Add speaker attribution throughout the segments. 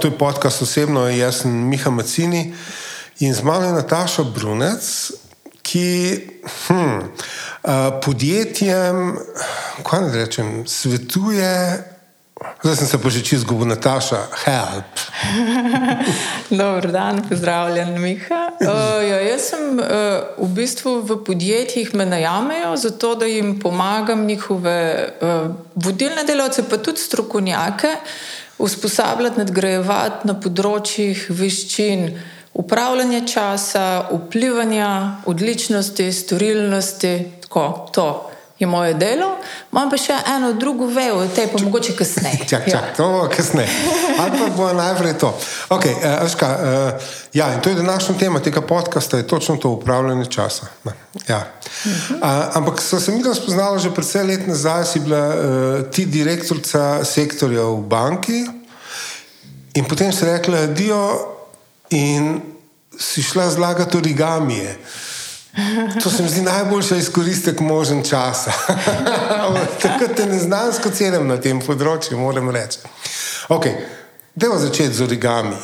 Speaker 1: to je podcast osebno, jaz sem Miha Macini in z mano je Nataša Brunec, ki hm, podjetjem, kaj naj rečem, svetuje. Zdaj sem se pa že čez govoril, Nataša, help.
Speaker 2: Dobro dan, pozdravljen, Miha. Uh, ja, jaz sem uh, v bistvu v podjetjih, me najamejo zato, da jim pomagam njihove uh, vodilne delavce, pa tudi strokovnjake, usposabljati, nadgrajevati na področjih veščin upravljanja časa, vplivanja, odličnosti, storilnosti, tako to je moje delo, imam pa še eno drugo vejo, te pa mogoče kasneje.
Speaker 1: Čak, čak, ja. to bo kasneje. Ali pa bo najprej to. Okay, uh, Aška, uh, ja, in to je današnja tema tega podcasta, je točno to upravljanje časa. Ja. Uh -huh. uh, ampak so se mi to spoznali že predvsej let nazaj, si bila uh, ti direktorica sektorja v banki in potem si rekla, dio in si šla zlagati origamije. To se mi zdi najboljša izkoristek možen časa. Tako te neznansko cenim na tem področju, moram reči. Okay. Dejmo začeti z origami.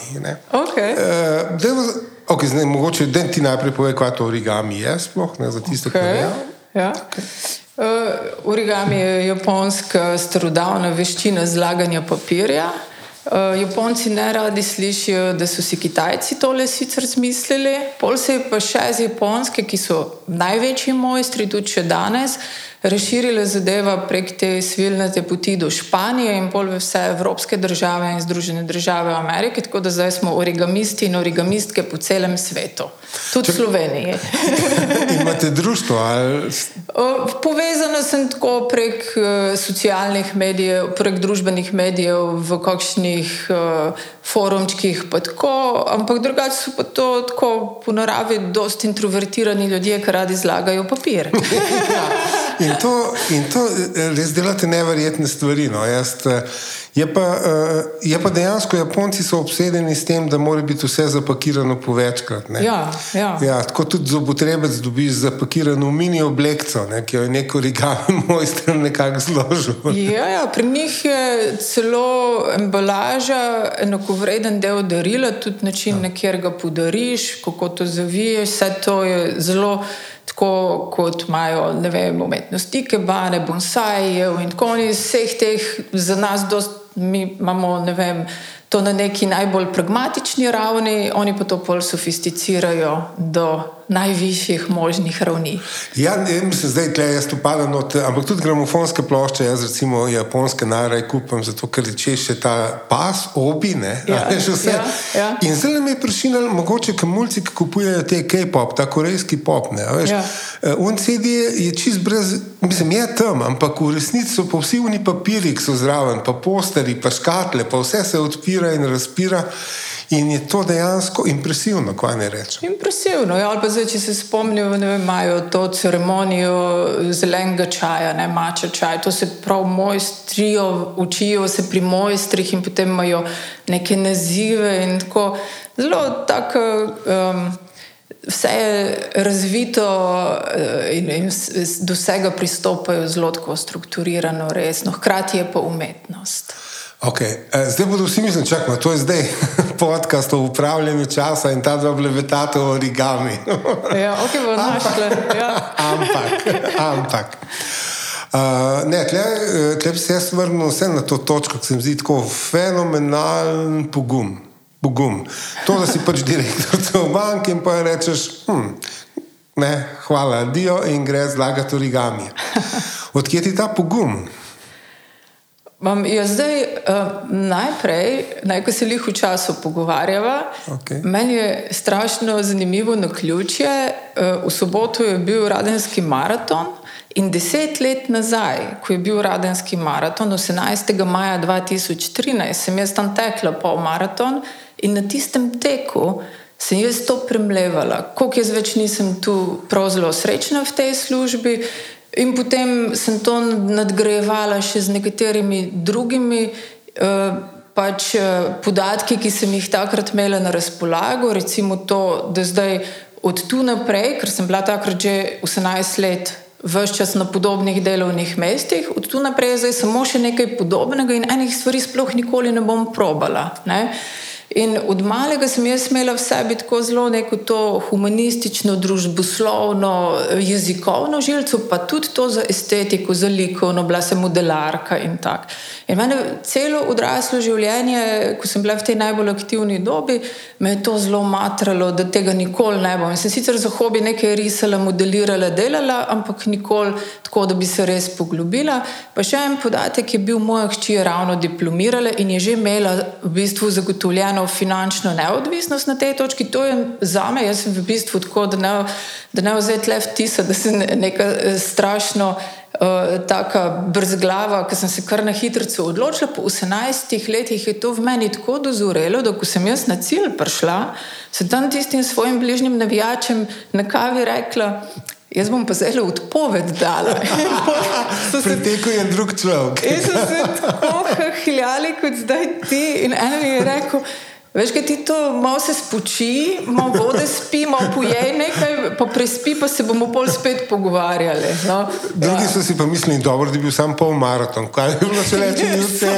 Speaker 2: Okay.
Speaker 1: Uh, dejmo, okay, zdaj, mogoče da ti najprej pove, kaj to origami je, sploh ne za tiste,
Speaker 2: okay.
Speaker 1: ki ne vejo.
Speaker 2: Ja. Okay. Uh, origami je japonska starodavna veščina zlaganja papirja. Uh, Japonci ne radi slišijo, da so si Kitajci tole sicer zmislili, pol se je pa še z Japonske, ki so največji mojstri tudi še danes, razširila zadeva prek te svilnate poti do Španije in pol vse evropske države in Združene države Amerike, tako da zdaj smo origamisti in origamistke po celem svetu, tudi v Sloveniji.
Speaker 1: Imate društvo? Ali...
Speaker 2: Povezana sem tako prek uh, socialnih medijev, prek družbenih medijev, v kakšnih uh, forumčkih, tako, ampak drugače so pa to tako po naravi, dosti introvertirani ljudje, ki radi zlagajo papir.
Speaker 1: ja. In to, in to eh, res delate neverjetne stvari. No. Jaz, eh, je, pa, eh, je pa dejansko, Japonci so obsedeni s tem, da mora biti vse zapakirano po večkrat.
Speaker 2: Ja, ja.
Speaker 1: Ja, tako tudi za potrebec dobiš zapakirano mini oblekco, ne, ki jo je neko rigami mojster nekako zložil.
Speaker 2: Ja, ja, pri njih je celo embalaža enakovreden del darila, tudi način, ja. na kjer ga podariš, kako to zaviješ, vse to je zelo tako kot imajo vem, umetnosti, kebane, bonsajev in tako naprej. Vseh teh za nas, dost, mi imamo vem, to na neki najbolj pragmatični ravni, oni pa to bolj sofisticirajo do najvišjih možnih ravni.
Speaker 1: Ja, ne se zdaj tle, jaz upadam, ampak tudi gramofonske plošče, jaz recimo japonske najraje kupam, zato ker če še ta pas, obi, ne,
Speaker 2: ja, že vse. Ja, ja.
Speaker 1: In zdaj mi je prišlo, mogoče kamulci, ki kupujejo te K-pop, ta korejski pop, ne, veš. Ja. On uh, CD je čist brez, mislim, je tam, ampak v resnici so pa vsi oni papiri, ki so zraven, pa posteri, pa škatle, pa vse se odpira in razpira. In je to dejansko impresivno, kaj ne rečem.
Speaker 2: Impresivno. Ja, zdaj, če se spomnijo, da imajo to ceremonijo zelenega čaja, ne mača čaj. To se prav mojstrijo, učijo se pri mojstrih in potem imajo neke nazive. Zelo tako. Um, Vse je razvito eh, in, in do vsega pristopajo zelo strukturirano, resno, hkrati je pa umetnost.
Speaker 1: Okay. E, zdaj bodo vsi mislili, je to zdaj podcast o upravljanju časa in ta dva blevetata o origami.
Speaker 2: ja, ok, bomo našli. Ja.
Speaker 1: ampak, ampak. Uh, ne, tle, tle bi se jaz vrnil na to točko, ki se mi zdi tako fenomenalen pogum. pogum. To, da si pač direktor v banki in pa rečeš, hm, ne, hvala, dio in greš zlagati origami. Odkje ti ta pogum?
Speaker 2: Mam, ja, zdaj, uh, najprej, naj ko se jih v času pogovarjava,
Speaker 1: okay.
Speaker 2: meni je strašno zanimivo na ključje. Uh, v soboto je bil radenski maraton in deset let nazaj, ko je bil radenski maraton, 18. maja 2013, sem jaz tam tekla pol maraton in na tistem teku. Sem jaz to premlevala, koliko jaz več nisem tu prav zelo srečna v tej službi, In potem sem to nadgrajevala še z nekaterimi drugimi uh, pač, uh, podatki, ki sem jih takrat imela na razpolago. Recimo to, da zdaj od tu naprej, ker sem bila takrat že 18 let. Ves čas na podobnih delovnih mestih, od tu naprej je samo še nekaj podobnega, in enih stvari sploh nikoli ne bom probala. Ne? Uh, In od malega sem jaz imela v sebi tako zelo neko to humanistično, družboslovno, jezikovno žilico, pa tudi to za estetiko, za likovno, bila sem modelarka in tako. In mene celo odraslo življenje, ko sem bila v tej najbolj aktivni dobi, me je to zelo matralo, da tega nikoli ne bom. In sem sicer za hobi nekaj risala, modelirala, delala, ampak nikoli tako, da bi se res poglobila. Pa še en podatek je bil, moja hči je ravno diplomirala in je že imela v bistvu zagotovljeno finančno neodvisnost na tej točki. To je za me, jaz sem v bistvu tako, da ne, da ne vzeti le vtisa, da sem neka eh, strašno. Uh, taka brzglava, ki sem se kar na hitro odločila, po 18 letih je to v meni tako dozorelo, da ko sem jaz na cilj prišla, sem tam tistim svojim bližnjim navijačem na kavi rekla: Jaz bom pa zelo odpoved dala.
Speaker 1: Pretekel je drug človek.
Speaker 2: Jaz sem se tako hiljali kot zdaj ti in en mi je rekel. Veš, kaj ti to malo se spoči, malo vode spi, malo pojej nekaj, pa prespi, pa se bomo pol spet pogovarjali. No?
Speaker 1: Drugi ja. so si pa mislili, dobro, da bi bil sam pol maraton, kaj je bilo še reči, ni vse.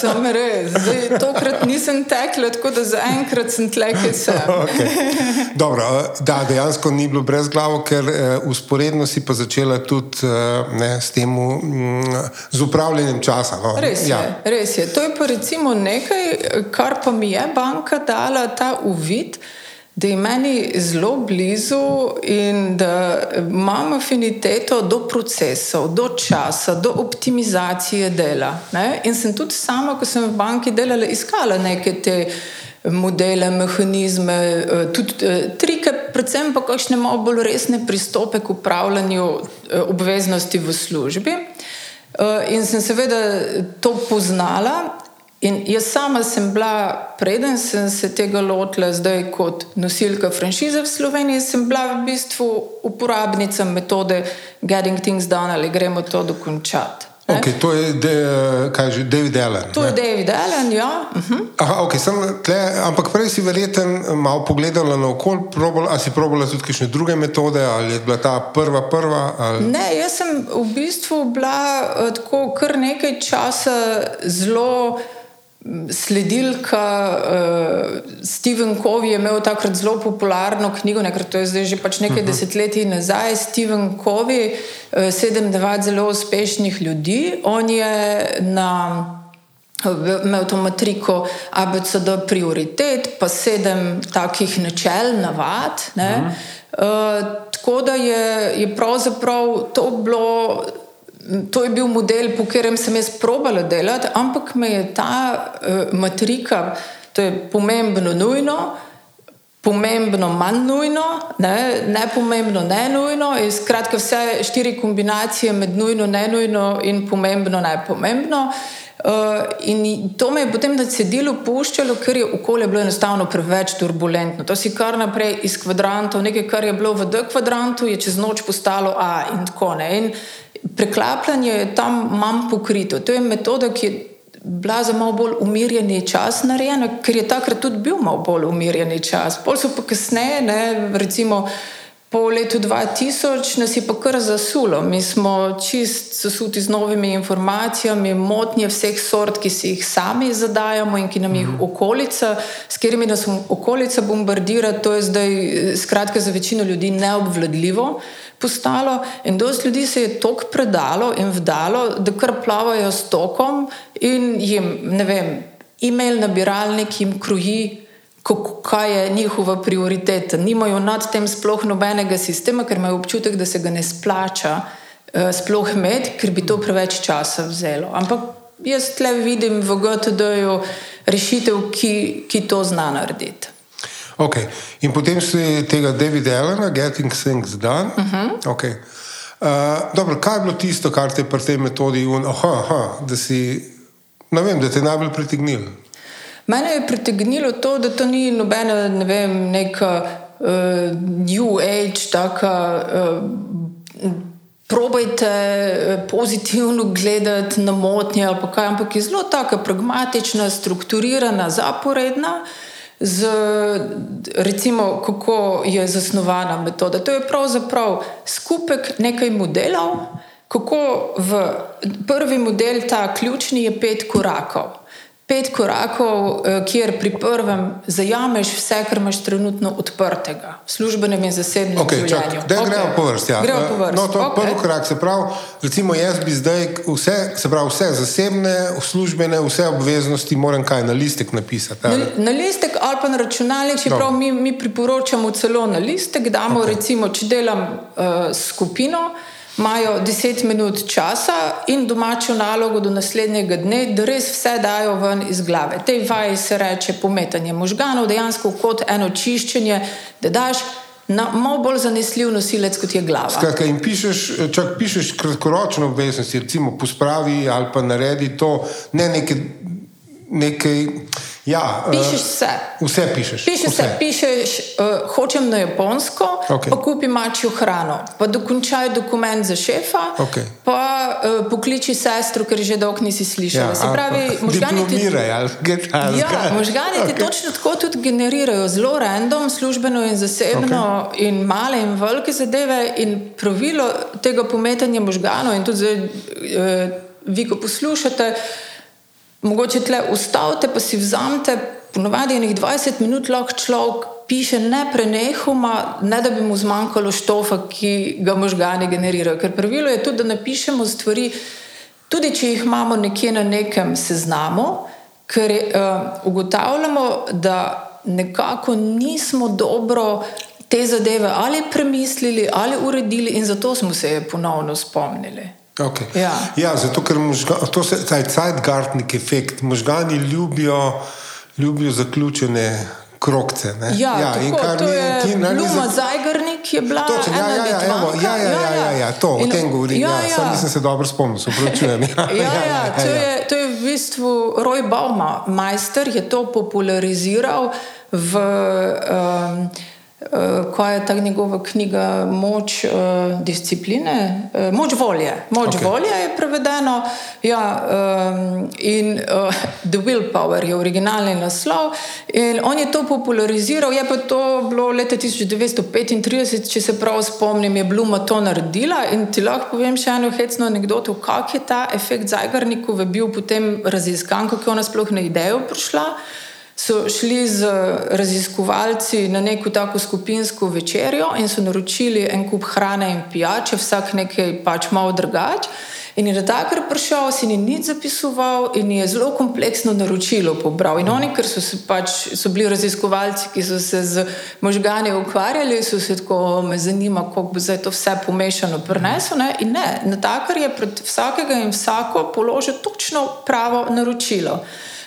Speaker 2: Sam res, zdaj, tokrat nisem tekla, tako da zaenkrat sem tleke se.
Speaker 1: okay. Dobro, da, dejansko ni bilo brez glavo, ker uh, usporedno si pa začela tudi uh, ne, s tem, um, z upravljanjem časa. No?
Speaker 2: Res, ja. je, res je. To je pa recimo nekaj, kar pa mi je banka dala ta uvid, da je meni zelo blizu in da imam afiniteto do procesov, do časa, do optimizacije dela. Ne? In sem tudi sama, ko sem v banki delala, iskala neke te. Modele, mehanizme, eh, tudi eh, trike, predvsem pa kakšne malo bolj resne pristope k upravljanju eh, obveznosti v službi. In sem seveda to poznala, In jaz sama sem bila, preden sem se tega lotila, zdaj kot nosilka franšize v Sloveniji, sem bila v bistvu uporabnica metode Getting Things Done ali gremo to dokončati.
Speaker 1: Okay, to je de, že, David Allen.
Speaker 2: To ne? je David Allen, ja. Uh mhm. -huh.
Speaker 1: Aha, okay, tle, ampak prej si verjeten malo pogledala na okolje, ali si probala tudi kakšne druge metode, ali je bila ta prva prva? Ali...
Speaker 2: Ne, jaz sem v bistvu bila uh, tako kar nekaj časa zelo sledilka uh, Steven Covey je imel takrat zelo popularno knjigo, nekaj to je zdaj že pač nekaj uh mhm. -huh. desetletij nazaj. Steven Covey, uh, sedem, devet zelo uspešnih ljudi. On je na, imel to matriko ABCD prioritet, pa sedem takih načel, navad. Uh -huh. uh, tako da je, je pravzaprav to bilo to je bil model, po katerem sem jaz probala delati, ampak me je ta uh, matrika, to je pomembno, nujno, pomembno, manj nujno, ne, ne pomembno, ne nujno, skratka vse štiri kombinacije med nujno, ne nujno in pomembno, ne pomembno. Uh, to me je potem na cedilu puščalo, ker je okolje bilo enostavno preveč turbulentno. To si kar naprej iz kvadrantov, nekaj, kar je bilo v D kvadrantu, je čez noč postalo A in tako naprej. Preklapljanje je tam manj pokrito. To je metoda, ki je bila za malo bolj umirjeni čas narejena, ker je takrat tudi bil malo bolj umirjeni čas. Pol so pa kasneje, ne, recimo po letu 2000, nas je pa kar zasulo. Mi smo čist zasuti z novimi informacijami, motnje vseh sort, ki si jih sami zadajamo in ki nam jih mhm. okolica, s katerimi nas okolica bombardira, to je zdaj skratka za večino ljudi neobvladljivo postalo in dosti ljudi se je tok predalo in vdalo, da kar plavajo s tokom in jim, ne vem, e-mail nabiralnik jim kruji, kaj je njihova prioriteta. Nimajo nad tem sploh nobenega sistema, ker imajo občutek, da se ga ne splača uh, sploh imeti, ker bi to preveč časa vzelo. Ampak jaz tle vidim v GTD-ju rešitev, ki, ki to zna narediti.
Speaker 1: Okay. In potem si tega Davida Allena, Getting Things Done. Uh -huh. okay. uh, dobro, kaj je bilo tisto, kar te pri tej metodi, un, aha, aha, da, si, vem, da te najbolj pritegnilo?
Speaker 2: Mene je pritegnilo to, da to ni nobena, ne vem, neka uh, New Age, taka. Uh, Probajte pozitivno gledati na motnje, ampak je zelo tako pragmatična, strukturirana, zaporedna. Uh, z, recimo, kako je zasnovana metoda. To je pravzaprav skupek nekaj modelov, kako v prvi model, ta ključni, je pet korakov. Pet korakov, eh, kjer pri prvem zajameš vse, kar imaš trenutno odprtega, v službenem in zasebnem
Speaker 1: Okay,
Speaker 2: življenju.
Speaker 1: da gremo po vrsti. Ja.
Speaker 2: Gremo po vrsti.
Speaker 1: No, to je
Speaker 2: Okej.
Speaker 1: prvi korak. Se pravi, recimo jaz bi zdaj vse, se pravi, vse zasebne, službene, vse obveznosti moram kaj na listek napisati.
Speaker 2: Na,
Speaker 1: ali?
Speaker 2: na listek ali pa na računalnik, čeprav mi, mi priporočamo celo na listek, damo, okay. recimo, če delam uh, skupino, imajo 10 minut časa in domačo nalogo do naslednjega dne, da res vse dajo ven iz glave. Tej vaji se reče pometanje možganov, dejansko kot eno čiščenje, da daš na malo bolj zanesljiv nosilec, kot je glava.
Speaker 1: Skratka, in pišeš, čak pišeš kratkoročne obveznosti, recimo pospravi ali pa naredi to, ne nekaj. nekaj ja, eh,
Speaker 2: Pišeš vse.
Speaker 1: Vse pišeš.
Speaker 2: Pišeš
Speaker 1: vse.
Speaker 2: se, pišeš, uh, hočem na japonsko,
Speaker 1: Okej.
Speaker 2: pa kupi mačjo hrano, pa dokončaj dokument za šefa,
Speaker 1: Okej.
Speaker 2: pa uh, pokliči sestro, ker že dolgo nisi slišala. Se
Speaker 1: ali
Speaker 2: pravi,
Speaker 1: pa
Speaker 2: možgani ti,
Speaker 1: ali kaj takega.
Speaker 2: ja, možgani ti
Speaker 1: Okej.
Speaker 2: točno tako tudi generirajo, zelo random, službeno in zasebno, okay. in male in velike zadeve. In pravilo tega pometanja možganov, in tudi zdaj, uh, vi, ko poslušate, Mogoče tle ustavite, pa si vzamete, ponovadi enih 20 minut lahko človek piše neprenehoma, ne da bi mu zmanjkalo štofa, ki ga možgani generirajo. Ker pravilo je tudi, da napišemo stvari, tudi če jih imamo nekje na nekem seznamu, ker uh, ugotavljamo, da nekako nismo dobro te zadeve ali premislili ali uredili in zato smo se je ponovno spomnili.
Speaker 1: Okay.
Speaker 2: Ja.
Speaker 1: ja, zato ker možga, to se ta Zeitgartnik efekt. Možgani ljubijo, ljubijo zaključene krokce. Ne?
Speaker 2: Ja, ja
Speaker 1: in
Speaker 2: tako,
Speaker 1: kar
Speaker 2: to
Speaker 1: mi
Speaker 2: je
Speaker 1: ti najbolj
Speaker 2: Luma
Speaker 1: za-
Speaker 2: Zajgarnik je bila
Speaker 1: Točno, ja,
Speaker 2: ena
Speaker 1: ja, ja, evo,
Speaker 2: Litvanka.
Speaker 1: ja, ja, ja, ja, ja, to, o
Speaker 2: In-
Speaker 1: tem govorim. Ja,
Speaker 2: Ja,
Speaker 1: ja.
Speaker 2: ja.
Speaker 1: Sam nisem se dobro spomnil, se upravičujem. Ja,
Speaker 2: Ja, ja, to, je, to je v bistvu Roy Bauma, majster, je to populariziral v. Um, kaj je ta njegova knjiga Moč uh, discipline, uh, Moč volje. Moč okay. volje je prevedeno. Ja, um, in uh, The Willpower je originalni naslov. In on je to populariziral, je pa to bilo leta 1935, če se prav spomnim, je Bluma to naredila. In ti lahko povem še eno hecno anegdoto, kako je ta efekt Zajgarnikove bil potem raziskan, kako je ona sploh na idejo prišla so šli z raziskovalci na neko tako skupinsko večerjo in so naročili en kup hrane in pijače, vsak nekaj pač malo drugače. In je takrat prišel, si ni nič zapisoval in je zelo kompleksno naročilo pobral. In oni, ker so, pač, so bili raziskovalci, ki so se z možgani ukvarjali, so se tako, "O, me zanima, kako bo zdaj to vse pomešano prinesel. Ne? In ne, takar je pred vsakega in vsako položil točno pravo naročilo.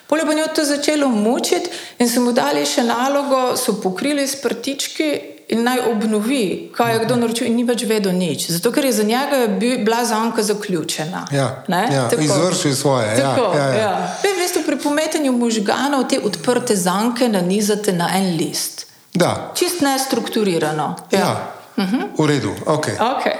Speaker 2: Polje pa njo to začelo mučiti in so mu dali še nalogo, so pokrili s prtički in naj obnovi, kaj je kdo naročil, in ni več vedel nič. Zato, ker je za njega bi- bila zanka zaključena.
Speaker 1: Ja,
Speaker 2: Ne?
Speaker 1: ja,
Speaker 2: Tako.
Speaker 1: izvršil je svoje, ja,
Speaker 2: Tako,
Speaker 1: ja, ja.
Speaker 2: ja. Zdaj, v bistvu, pri pometanju možganov te odprte zanke nanizate na en list.
Speaker 1: Da.
Speaker 2: Čist nestrukturirano.
Speaker 1: Ja. ja. V redu, okay.
Speaker 2: Okay.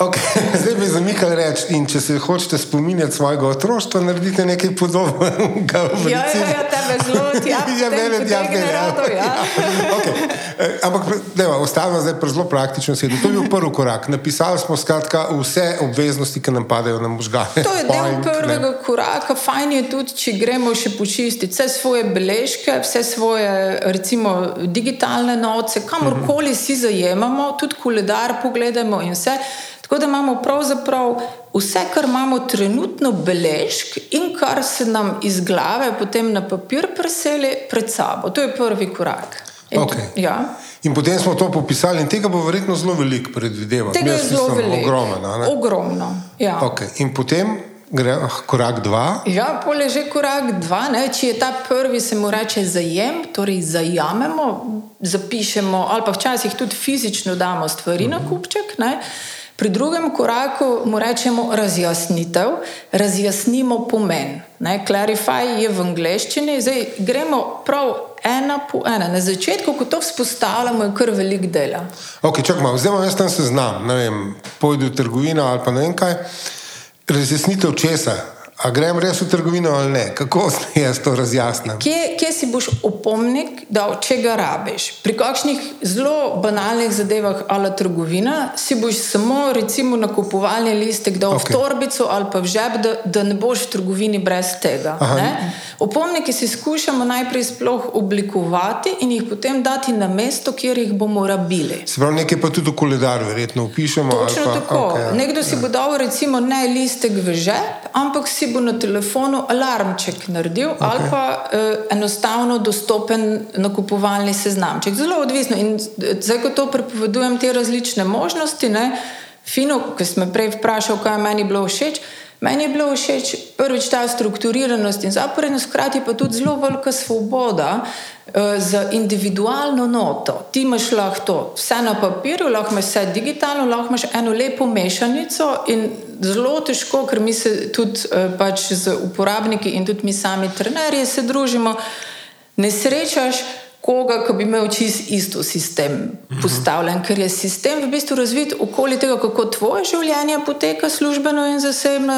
Speaker 1: Okay. Zdaj bi zamikali reči, in če se hočete spominjati svojega otroštva, naredite nekaj podobnega.
Speaker 2: Ja, ja, ja, tebe zelo tja,
Speaker 1: ja,
Speaker 2: tem
Speaker 1: mene tja
Speaker 2: potegne
Speaker 1: pelje, ja.
Speaker 2: ja.
Speaker 1: okay. Eh, Ampak deva, ostavimo zdaj pri zelo praktičnem svetu. To je bil prvi korak. Napisali smo skratka vse obveznosti, ki nam padajo na možgane.
Speaker 2: To je del
Speaker 1: Point, ne.
Speaker 2: prvega koraka. Fajn je tudi, če gremo še počistiti vse svoje beležke, vse svoje, recimo, digitalne noce, kamorkoli si zajemamo, tudi koledar pogledamo in vse. Tako da imamo pravzaprav vse, kar imamo trenutno beležk in kar se nam iz glave potem na papir preseli pred sabo. To je prvi korak. In,
Speaker 1: Okej.
Speaker 2: ja.
Speaker 1: In potem smo to popisali, in tega bo verjetno zelo veliko predvidevati.
Speaker 2: Tega je
Speaker 1: Jaz
Speaker 2: zelo
Speaker 1: mislim,
Speaker 2: veliko.
Speaker 1: Ogromno. ne?
Speaker 2: Ogromno. Ja.
Speaker 1: Okay. In potem gre ah, korak dva.
Speaker 2: Ja, pole že korak dva. Ne? Če je ta prvi, se mu reče zajem, torej zajamemo, zapišemo, ali pa včasih tudi fizično damo stvari na kupček. Ne? Pri drugem koraku mu rečemo razjasnitev, razjasnimo pomen. Ne? Clarify je v angleščini, zdaj gremo prav ena po ena. Na začetku, ko to vzpostavljamo, je kar velik dela.
Speaker 1: Okay, čak malo, zdaj imam jaz tam seznam, ne vem, pojdi v trgovino ali pa ne vem kaj. Razjasnitev česa. A grem res v trgovino ali ne? Kako se jaz to razjasnim?
Speaker 2: Kje, kje si boš opomnik, da če ga rabiš? Pri kakšnih zelo banalnih zadevah, ali trgovina, si boš samo recimo nakupovalni listek dal okay. v torbico ali pa v žep, da, da ne boš v trgovini brez tega. Opomnike si skušamo najprej sploh oblikovati in jih potem dati na mesto, kjer jih bomo rabili.
Speaker 1: Se pravi, nekaj pa tudi v koledar, verjetno upišemo.
Speaker 2: Točno
Speaker 1: pa,
Speaker 2: tako.
Speaker 1: Okay, ja.
Speaker 2: Nekdo si bo dal recimo ne listek v žep, ampak si bo na telefonu alarmček naredil okay. ali pa uh, enostavno dostopen nakupovalni seznamček. Zelo odvisno. In zdaj, ko to prepovedujem, te različne možnosti, ne, fino, ki sem prej vprašal, kaj meni bilo všeč. Meni je bilo všeč prvič ta strukturiranost in zaporednost, hkrati pa tudi zelo velika svoboda uh, za individualno noto. Ti imaš lahko vse na papirju, lahko imaš vse digitalno, lahko imaš eno lepo mešanico in zelo težko, ker mi se tudi uh, pač z uporabniki in tudi mi sami trenerji se družimo, ne srečaš koga, ki bi imel čist isto sistem postavljen, ker je sistem v bistvu razvit okoli tega, kako tvoje življenje poteka službeno in zasebno,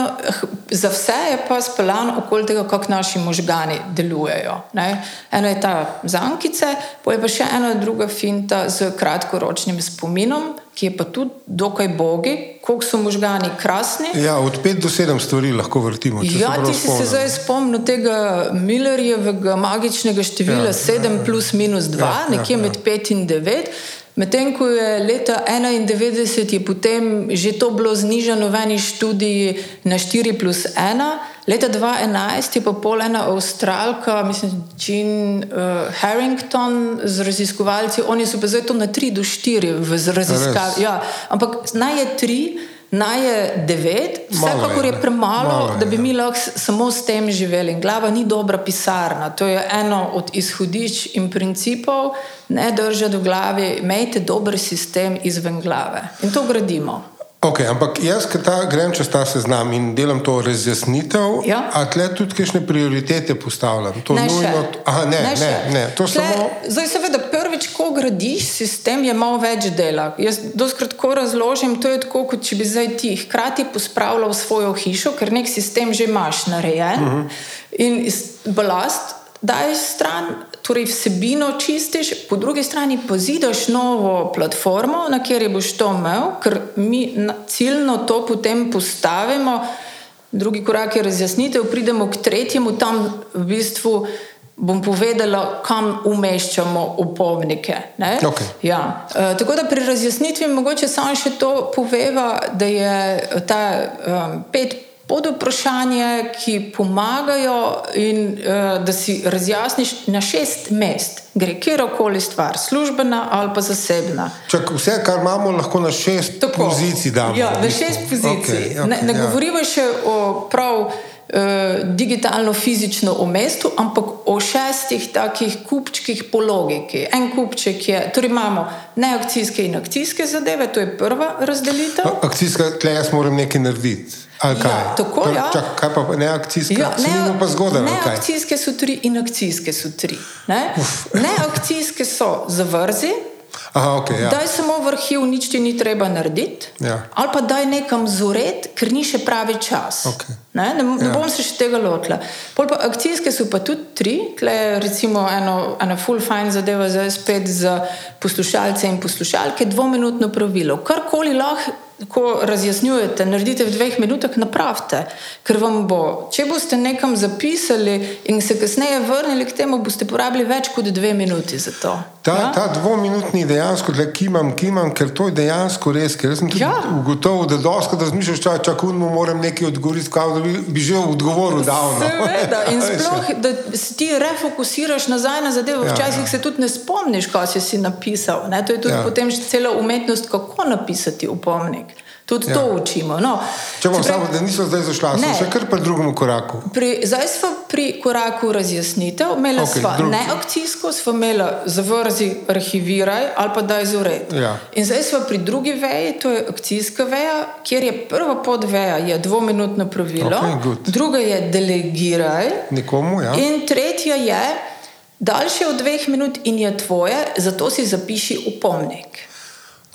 Speaker 2: za vse je pa speljan okoli tega, kako naši možgani delujejo. Ne? Eno je ta zankice, pa je pa še ena druga finta z kratkoročnim spominom, ki je pa tudi dokaj bogi, koliko so možgani krasni.
Speaker 1: Ja, od 5 do 7 stvari lahko vrtimo.
Speaker 2: Ja, ti si se zdaj spomnil tega Millerjevega magičnega števila ja, 7 ja, plus minus 2, ja, nekje ja, med ja. 5 in 9. Medtem ko je leta 91, je potem že to bilo znižano v eni študiji na 4 plus 1, leta 2011 je pa pol ena avstralka, mislim, Jean uh, Harrington z raziskovalci, oni so pa zdaj to na 3 do 4 v raziskavi. Ja, ampak naj je 3. Naj je devet, vsekakor je premalo, malo je, da bi mi ja. lahko samo s tem živeli. In glava ni dobra pisarna. To je eno od izhodišč in principov, ne držati v glavi, imejte dober sistem izven glave. In to gradimo.
Speaker 1: Okay, ampak jaz, ki ta, grem čez ta seznam in delam to razjasnitev, ja? a tle tudi kakšne prioritete postavljam.
Speaker 2: Ne, nujno,
Speaker 1: aha, ne, ne, ne, ne, to tle, samo.
Speaker 2: Zdaj, seveda, prvič, ko gradiš sistem, je malo več dela. Jaz doskrat ko razložim, to je tako, kot če bi zdaj ti hkrati pospravljal svojo hišo, ker nek sistem že imaš narejen uh mhm. -huh. in balast daješ stran, torej vsebino čistiš, po drugi strani pa zidaš novo platformo, na kateri boš to imel, ker mi ciljno to potem postavimo. Drugi korak je razjasnitev, pridemo k tretjemu, tam v bistvu bom povedala, kam umeščamo upomnike.
Speaker 1: Okay.
Speaker 2: Ja. E, tako da pri razjasnitvi mogoče samo še to poveva, da je ta um, pet pod vprašanje, ki pomagajo, in uh, da si razjasniš na šest mest, gre kjerkoli stvar, službena ali pa zasebna.
Speaker 1: Čak, vse, kar imamo, lahko na šest Tako, pozicij damo.
Speaker 2: Ja, na šest pozicij. Okay, okay, ne ne ja. govorimo še o prav. Eh, digitalno-fizično o mestu, ampak o šestih takih kupčkih po logiki. En kupček je, torej imamo neakcijske in akcijske zadeve, to je prva razdelitev.
Speaker 1: Akcijska, tle jaz moram nekaj narediti.
Speaker 2: Ja, tako,
Speaker 1: to,
Speaker 2: ja.
Speaker 1: čak, kaj pa ne akcijske? Ja, ne, pa zgodaj,
Speaker 2: ne akcijske so tri in akcijske so tri. Ne, ne akcijske so zavrzi.
Speaker 1: Aha, okay, ja.
Speaker 2: Daj samo v arhiv, nič ti ni treba narediti.
Speaker 1: Ja.
Speaker 2: Ali pa daj nekam zored, ker ni še pravi čas.
Speaker 1: Okay.
Speaker 2: Ne, ne, ne ja. bom se še tega lotila. Pa akcijske so pa tudi tri, tle recimo eno, ena full fine zadeva za spet za poslušalce in poslušalke, dvominutno pravilo. Karkoli lahko ko razjasnjujete, naredite v dveh minutah, napravite. Ker vam bo, če boste nekam zapisali in se kasneje vrnili k temu, boste porabili več kot dve minuti za to.
Speaker 1: Ta, ja? ta dvominutni dejansko, da kimam, kimam, ker to je dejansko res. Ker sem ja. ugotovil, da doskrat razmišljaš, da čakunmo moram nekaj odgovoriti, kao, da bi, bi že odgovoril davno.
Speaker 2: Seveda, in sploh, da se ti refocusiraš nazaj na zadevo, ja, včasih ja. se tudi ne spomniš, kaj si, si napisal. Ne? To je tudi ja. potem cela umetnost, kako napisati upomnik. Tudi ja. to učimo. No,
Speaker 1: Če bomo samo, da niso zdaj zašla, smo še kar pri drugem koraku.
Speaker 2: Pri, zdaj smo pri koraku razjasnitev. Imeli okay, smo drug... neakcijsko, smo imeli zavrzi, arhiviraj ali pa daj zored.
Speaker 1: Ja.
Speaker 2: In zdaj smo pri drugi veji, to je akcijska veja, kjer je prva podveja je dvominutno pravilo,
Speaker 1: okay,
Speaker 2: druga je delegiraj.
Speaker 1: Nekomu, ja.
Speaker 2: In tretja je daljše od dveh minut in je tvoje, zato si zapiši upomnik.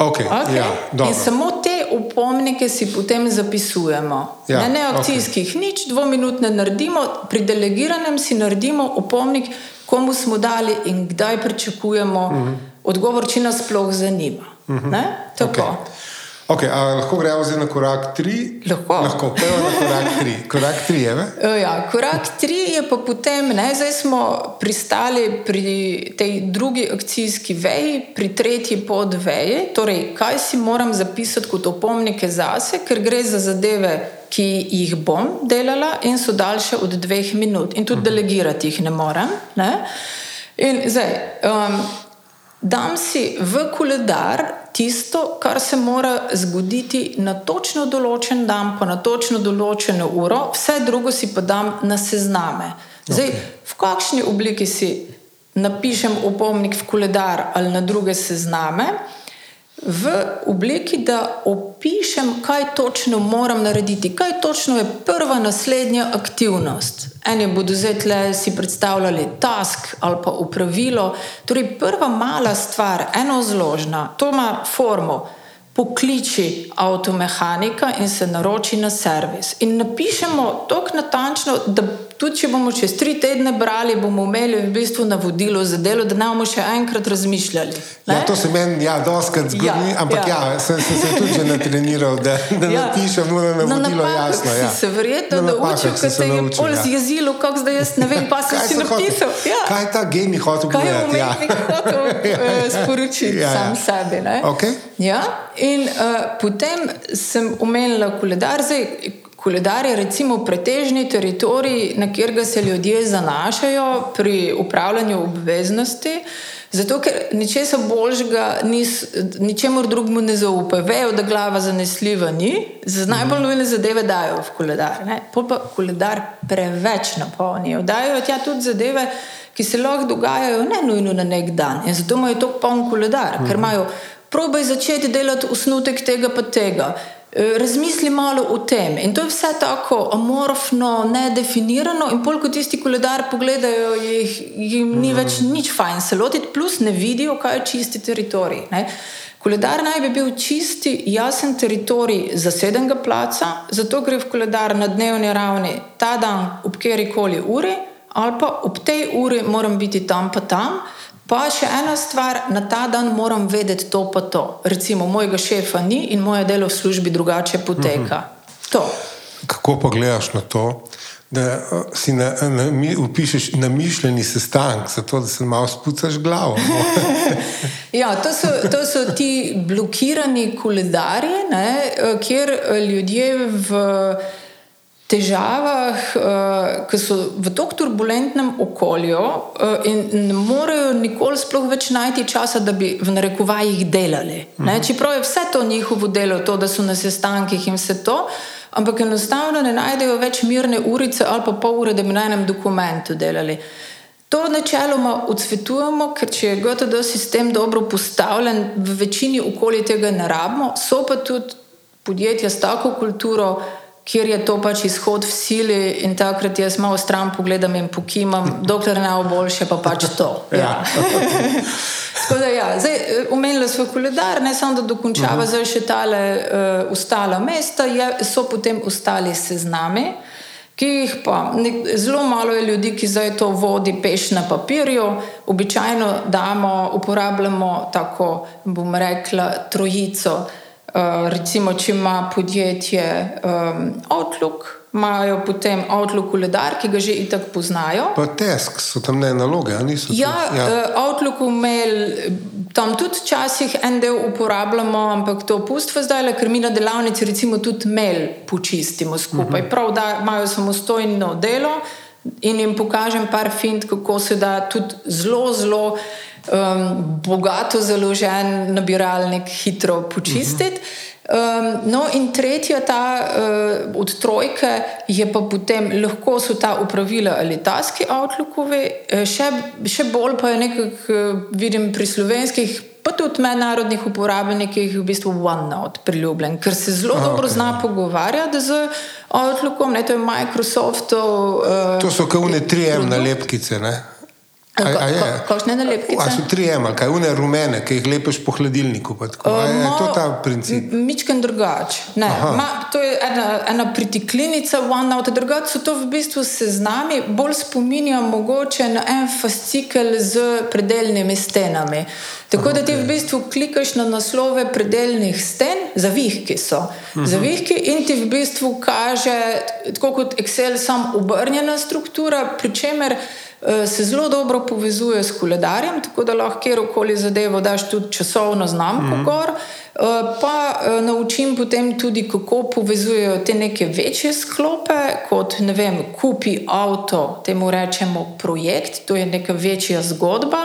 Speaker 1: Okay, okay. Ja,
Speaker 2: in samo te upomnike si potem zapisujemo.
Speaker 1: Ja,
Speaker 2: ne, ne akcijskih, okay. nič, dvominutne naredimo, pri delegiranem si naredimo upomnik, komu smo dali in kdaj pričakujemo uh -huh. odgovor, če nas sploh zanima. Uh -huh. Tako. Okay.
Speaker 1: Okay, lahko gremo zdaj na korak tri?
Speaker 2: Lahko.
Speaker 1: lahko Prvo na korak tri. Korak tri je.
Speaker 2: Ja, korak tri je pa potem, ne, zdaj smo pristali pri tej drugi akcijski veji, pri tretji podveji. Torej, kaj si moram zapisati kot opomnike zase, ker gre za zadeve, ki jih bom delala in so daljše od dveh minut. In tudi delegirati jih ne morem. Ne. In zdaj. Um, dam si v koledar tisto, kar se mora zgoditi na točno določen dan, pa na točno določeno uro, vse drugo si pa dam na sezname. Zdaj, okay. v kakšni obliki si napišem opomnik v koledar ali na druge sezname v obliki, da opišem, kaj točno moram narediti, kaj točno je prva naslednja aktivnost. Eni bodo zdaj si predstavljali task ali pa upravilo. Torej, prva mala stvar, eno zložna, to ima formo. Pokliči avtomehanika in se naroči na servis. In napišemo tako natančno, da tudi če bomo čez tri tedne brali, bomo imeli v bistvu navodilo za delo, da ne bomo še enkrat razmišljali.
Speaker 1: Ja, to se meni, ja, doskrat zgodi, ja, ampak ja, ja sem, sem se tudi že natreniral, da, da ja. napišem na navodilo na jasno. Ja.
Speaker 2: Se verjetno, da učim, ker se je pol ja. zjezilo, kako zdaj jaz ne vem, pa sem si napisal. Ja.
Speaker 1: Kaj ta geni hotel
Speaker 2: povedati? Ja. hotel uh, sporočiti ja, ja. sam sebi?
Speaker 1: Okay.
Speaker 2: Ja? In uh, potem sem omenila koledar. Zdaj, Koledar je recimo pretežni teritorij, na katerega se ljudje zanašajo pri upravljanju obveznosti, zato ker ničesar boljšega, ničemur drugemu ne zaupajo. Vejo, da glava zanesljiva ni, za najbolj nujne zadeve dajo v koledar. Pol pa koledar preveč napolnijo. Dajo tja tudi zadeve, ki se lahko dogajajo ne nujno na nek dan. In zato imajo to poln koledar, ker imajo probaj začeti delati osnutek tega pa tega. Eh, razmisli malo o tem. In to je vse tako amorfno, nedefinirano, in polk tisti koledar pogledajo, jih, jim ni mm. več nič fajn se lotiti, plus ne vidijo, kaj je čisti teritorij. Ne? Koledar naj bi bil čisti, jasen teritorij zasedenega placa, zato gre v koledar na dnevni ravni ta dan ob kjeri koli uri, ali pa ob tej uri moram biti tam pa tam. Pa še ena stvar, na ta dan moram vedeti to, pa to. Recimo, mojega šefa ni in moje delo v službi drugače poteka. Mm -hmm.
Speaker 1: Kako pa gledaš na to, da uh, si na, na, mi, upišeš namišljeni sestanek, zato da se malo spucaš glavo?
Speaker 2: Ja, to so, to so ti blokirani koledarji, ne, eh, kjer eh, ljudje v težavah, uh, ki so v tako turbulentnem okolju uh, in ne morejo nikoli sploh več najti časa, da bi v narekovajih delali. Uh -huh. Čeprav je vse to njihovo delo, to, da so na sestankih in vse to, ampak enostavno ne najdejo več mirne urice ali pa pol ure, da bi na enem dokumentu delali. To načeloma odsvetujemo, ker če je GTD sistem dobro postavljen, v večini okolij tega ne rabimo, so pa tudi podjetja s tako kulturo, kjer je to pač izhod v sili, in takrat jaz malo stran pogledam in pokimam, dokler ne bo boljše, pa pač to. Ja. Da, ja. Zdaj, umenili smo koledar, ne samo da dokončava, uh mhm. -huh. zdaj še tale uh, ostala mesta, je, so potem ostali seznami, ki jih pa ne, zelo malo je ljudi, ki zdaj to vodi peš na papirju. Običajno damo, uporabljamo tako, bom rekla, trojico. Eh, recimo, če ima podjetje um, Outlook, imajo potem Outlook koledar, ki ga že itak poznajo.
Speaker 1: Pa Tesk so tam ne naloge, ali niso?
Speaker 2: Ja, ja. Uh, Outlook mail, tam tudi včasih en del uporabljamo, ampak to pustimo zdaj, ker mi na delavnici recimo tudi mail počistimo skupaj. Uh mhm. -huh. Prav, da imajo samostojno delo in jim pokažem par fint, kako se da tudi zelo, zelo um, bogato založen nabiralnik hitro počistiti. Um, no, in tretja, ta uh, od trojke, je pa potem lahko so ta upravila ali taski Outlookovi, uh, še, še bolj pa je nekako, uh, vidim pri slovenskih, pa tudi mednarodnih uporabnikih, v bistvu OneNote priljubljen, ker se zelo okay. dobro zna pogovarjati z Outlookom, ne to je Microsoft. Uh,
Speaker 1: to so kaune 3M nalepkice, ne? A- a je?
Speaker 2: Kakšne nalepkice?
Speaker 1: A so tri emal, kaj une rumene, ki jih lepeš po hladilniku. tako? A je to ta princip?
Speaker 2: Mičken drugač. Ma, to je ena, ena pritiklinica, OneNote, drugače so to v bistvu seznami, bolj spominja mogoče na en fascikel z predeljnimi stenami. Tako da ti v bistvu klikaš na naslove predeljnih sten, zavihki so. Zavihki in ti v bistvu kaže, tako kot Excel, sam obrnjena struktura, pri čemer se zelo dobro povezuje s koledarjem, tako da lahko kjerkoli zadevo daš tudi časovno znamko mm -hmm. gor. Eh, Pa eh, naučim potem tudi, kako povezujejo te neke večje sklope, kot ne vem, kupi avto, temu rečemo projekt, to je neka večja zgodba.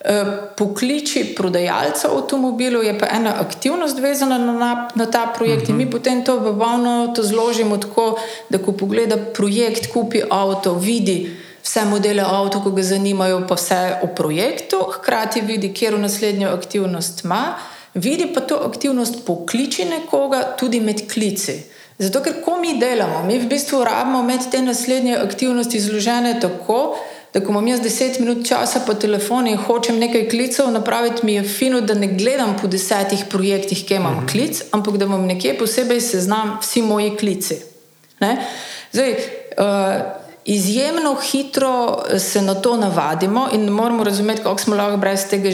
Speaker 2: Eh, Pokliči prodajalca avtomobilov, je pa ena aktivnost vezana na, na, na ta projekt, uh -huh. in mi potem to v bavno to zložimo tako, da ko pogleda projekt, kupi avto, vidi vse modele avto, ko ga zanimajo, pa vse o projektu, hkrati vidi, kjer v naslednjo aktivnost ima, vidi pa to aktivnost pokliči nekoga tudi med klici. Zato, ker ko mi delamo, mi v bistvu rabimo med te naslednje aktivnosti zložene tako, da ko imam jaz 10 minut časa po telefonu in hočem nekaj klicev napraviti, mi je fino, da ne gledam po desetih projektih, kje imam klic, ampak da imam nekje posebej seznam vsi moji klici. Ne? Zdaj, uh, izjemno hitro se na to navadimo in moramo razumeti, kako smo lahko brez tega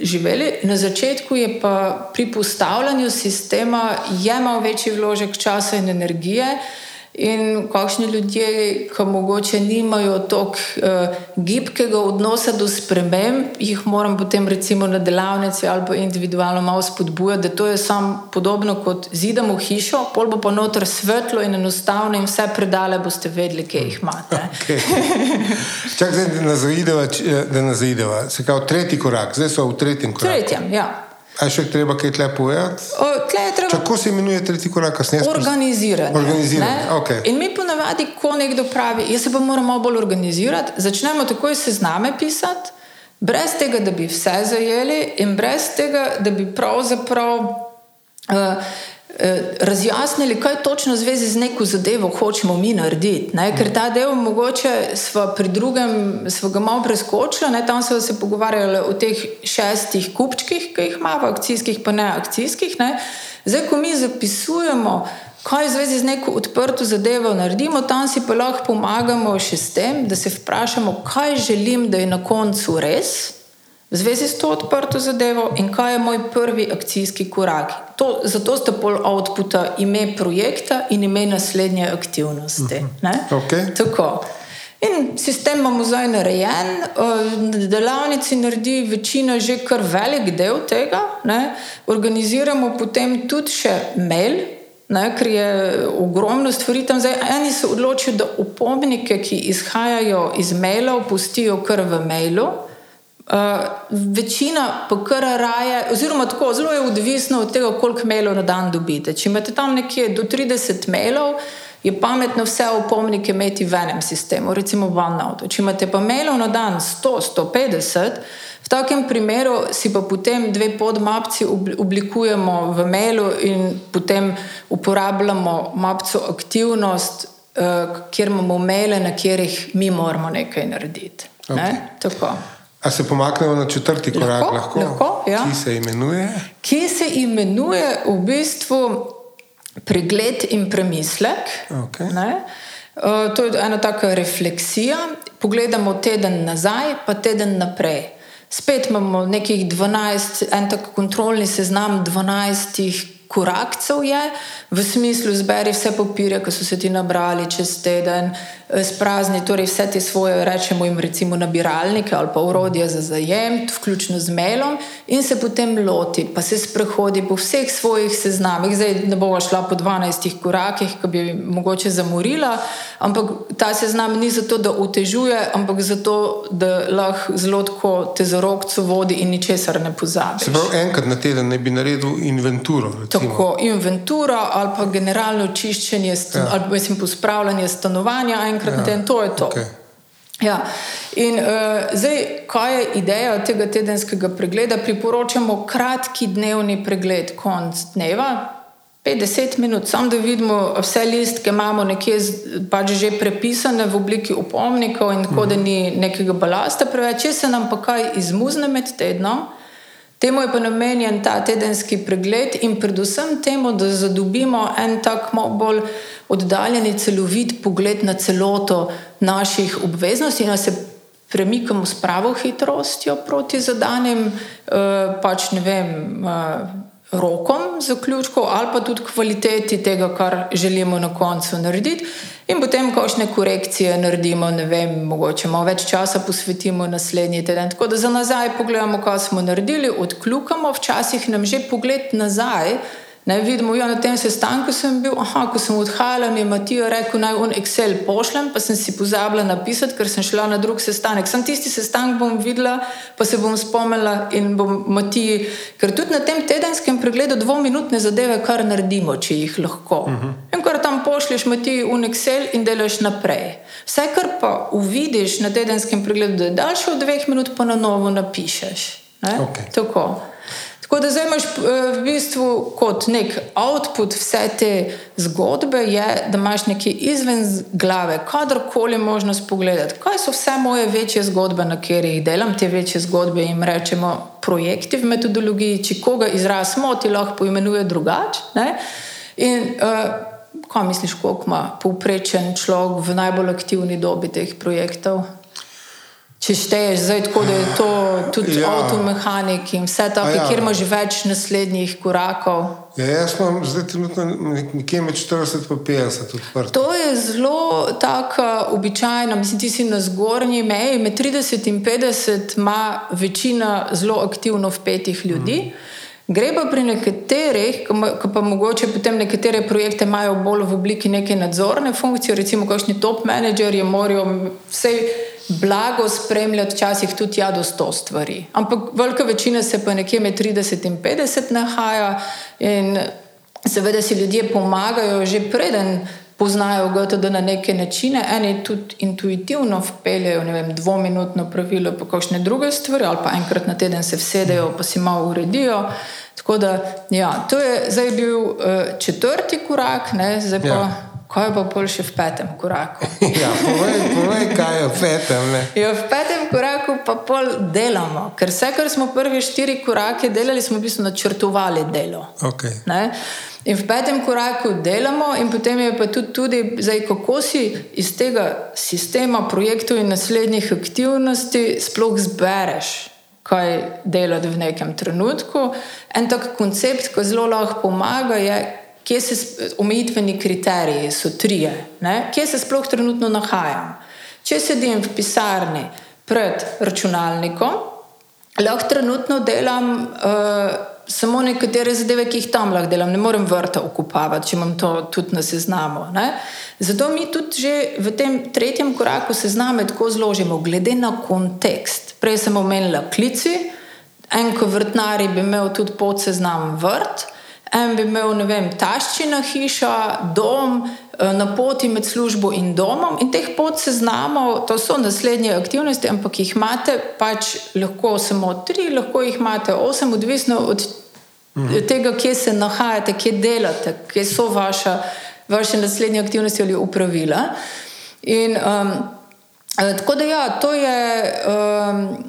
Speaker 2: živeli. Na začetku je pa pri postavljanju sistema jemal večji vložek časa in energije. In kakšni ljudje, ki mogoče nimajo tako uh, gibkega odnosa do sprememb, jih moram potem recimo na delavnici ali pa individualno malo spodbujati, da to je samo podobno kot zidamo hišo, pol bo pa noter svetlo in enostavno in vse predale boste vedeli, kje jih imate.
Speaker 1: Okay. Čak, zdaj, da nas zaideva, da nas zaideva. Se kao tretji korak, zdaj so v tretjem koraku.
Speaker 2: Tretjem, ja.
Speaker 1: A še treba kaj tle povedati?
Speaker 2: O, tle treba
Speaker 1: Kako se imenuje tretji korak? Kasneje
Speaker 2: Organiziranje.
Speaker 1: Organiziranje,
Speaker 2: ne?
Speaker 1: okej.
Speaker 2: In mi ponavadi, ko nekdo pravi, jaz se pa moram malo bolj organizirati, začnemo takoj sezname pisati, brez tega, da bi vse zajeli in brez tega, da bi pravzaprav. Uh, Razjasnili, kaj točno v zvezi z neko zadevo hočemo mi narediti. Ne? Ker ta del, mogoče smo pri drugem, smo ga malo preskočili, ne? tam smo se pogovarjali o teh šestih kupčkih, ki jih imamo, akcijskih, pa ne akcijskih. Ne? Zdaj, ko mi zapisujemo, kaj v zvezi z neko odprto zadevo naredimo, tam si pa lahko pomagamo še s tem, da se vprašamo, kaj želim, da je na koncu res. V zvezi s to odprto zadevo in kaj je moj prvi akcijski korak. To, zato sta pol outputa ime projekta in ime naslednje aktivnosti. ne?
Speaker 1: Okej.
Speaker 2: Tako. In sistem imamo zdaj narejen, eh, delavnici naredi večina že kar velik del tega. Ne? Organiziramo potem tudi še mail, ne? ker je ogromno stvari tam. Zdaj, eni se odločijo, da upomnike, ki izhajajo iz mailov, pustijo kar v mailu. Uh, večina pa kar raje, oziroma tako, zelo je odvisno od tega, koliko mailov na dan dobite. Če imate tam nekje do 30 mailov, je pametno vse opomnike imeti v enem sistemu, recimo v OneNote. Če imate pa mailov na dan 100, 150, v takem primeru si pa potem dve podmapci obli- oblikujemo v mailu in potem uporabljamo mapco aktivnost, uh, kjer imamo maile, na katerih mi moramo nekaj narediti.
Speaker 1: Okej.
Speaker 2: Ne? Tako.
Speaker 1: A se pomaknemo na četrti korak?
Speaker 2: Lahko, lahko, ja.
Speaker 1: Ki se imenuje?
Speaker 2: ki se imenuje v bistvu pregled in premislek.
Speaker 1: Okej.
Speaker 2: ne. Uh, to je ena taka refleksija. Pogledamo teden nazaj, pa teden naprej. Spet imamo nekih 12, en tak kontrolni seznam 12 korakcev je, v smislu zberi vse papirje, ki so se ti nabrali čez teden, sprazni torej vse te svoje, rečemo jim recimo nabiralnike ali pa urodje za zajem, vključno z mailom in se potem loti, pa se sprehodi po vseh svojih seznamih. Zdaj ne bova šla po 12 korakih, ki bi mogoče zamorila, ampak ta seznam ni zato, da otežuje, ampak zato, da lahko zelo tako te za rokco vodi in ničesar ne pozabi.
Speaker 1: Se pravi, enkrat na teden ne bi naredil inventuro. Recimo.
Speaker 2: Tako, inventura ali pa generalno čiščenje, stan, ja. ali pa mislim, pospravljanje stanovanja, enkrat ja. na teden, to je to.
Speaker 1: Okej.
Speaker 2: Ja. In uh, zdaj, kaj je ideja tega tedenskega pregleda? Priporočamo kratki dnevni pregled, konc dneva, 5-10 minut, samo da vidimo vse listke, imamo nekje pač že prepisane v obliki upomnikov in tako, da ni nekega balasta preveč, če se nam pa kaj izmuzne med tednom. Temu je pa namenjen ta tedenski pregled in predvsem temu, da zadobimo en tak malo bolj oddaljen, celovit pogled na celoto naših obveznosti in da se premikamo s pravo hitrostjo proti zadanim, eh, pač ne vem. Eh, rokom zaključkov ali pa tudi kvaliteti tega, kar želimo na koncu narediti. In potem, ko še ne korekcije naredimo, ne vem, mogoče malo več časa posvetimo naslednji teden. Tako da za nazaj pogledamo, kaj smo naredili, odkljukamo, včasih nam že pogled nazaj. Ne, vidimo, ja, na tem sestanku sem bil, aha, ko sem odhajala, mi je Matija rekel, naj on Excel pošljem, pa sem si pozabila napisati, ker sem šla na drug sestanek. Sam tisti sestanek bom videla, pa se bom spomnila in bom Matiji, ker tudi na tem tedenskem pregledu dvominutne zadeve kar naredimo, če jih lahko. Uh mhm. -huh. In kar tam pošlješ Matiji v Excel in delaš naprej. Vse, kar pa uvidiš na tedenskem pregledu, da je daljše od dveh minut, pa na novo napišeš. Okay. Tako. Tako da zdaj imaš eh, v bistvu kot nek output vse te zgodbe, je, da imaš nekaj izven glave, kadarkoli možnost pogledati, kaj so vse moje večje zgodbe, na katerih delam, te večje zgodbe jim rečemo projekti v metodologiji, če koga izraz moti, lahko poimenuje drugače. In uh, kaj misliš, koliko ima povprečen človek v najbolj aktivni dobi teh projektov? Če šteješ zdaj tako, da je to tudi ja. avtomehanik in vse to, ja. kjer imaš več naslednjih korakov.
Speaker 1: Ja, jaz imam zdaj trenutno nekje med 40 in 50 odprt.
Speaker 2: To je zelo tako običajno, mislim, ti si na zgornji meji, med 30 in 50 ima večina zelo aktivno vpetih ljudi. Mm. Gre pa pri nekaterih, ki pa mogoče potem nekatere projekte imajo bolj v obliki neke nadzorne funkcije, recimo, kakšni top menedžerji morajo vse blago spremljati, včasih tudi ja, do sto stvari. Ampak velika večina se pa nekje med 30 in 50 nahaja in seveda si ljudje pomagajo že preden. Poznajo GTD na neke načine, eni tudi intuitivno vpeljejo, ne vem, dvominutno pravilo, pa kakšne druge stvari, ali pa enkrat na teden se vsedejo, pa si malo uredijo. Tako da, ja, to je zdaj bil uh, četrti korak, ne, zdaj pa. Ja. Kaj je pa bolj še v petem koraku?
Speaker 1: ja, povej, povej, kaj je v petem.
Speaker 2: Ja, v petem koraku pa pol delamo, ker vse, kar smo prvi štiri korake delali, smo v bistvu načrtovali delo.
Speaker 1: Okay.
Speaker 2: In v petem koraku delamo, in potem je pa tudi, tudi zdaj, kako si iz tega sistema projektov in naslednjih aktivnosti sploh zbereš. Kaj delati v nekem trenutku. En tak koncept, ki zelo lahko pomaga, je, kje se omejitveni kriteriji so trije, ne? kje se sploh trenutno nahajam. Če sedim v pisarni pred računalnikom, lahko trenutno delam uh, samo nekatere zadeve, ki jih tam lahko delam, ne morem vrta okupavati, če imam to tudi na seznamu. Ne? Zato mi tudi že v tem tretjem koraku sezname tako zložimo, glede na kontekst. Prej sem omenila klici, en ko vrtnari bi imel tudi pod seznam vrt. En bi imel, ne vem, taščina hiša, dom, eh, na poti med službo in domom, in teh pot se znamo, to so naslednje aktivnosti, ampak jih imate pač lahko samo tri, lahko jih imate osem, odvisno od mhm. tega, kje se nahajate, kje delate, kje so vaša, vaše naslednje aktivnosti ali upravila. In, um, tako da, ja, to je. Um,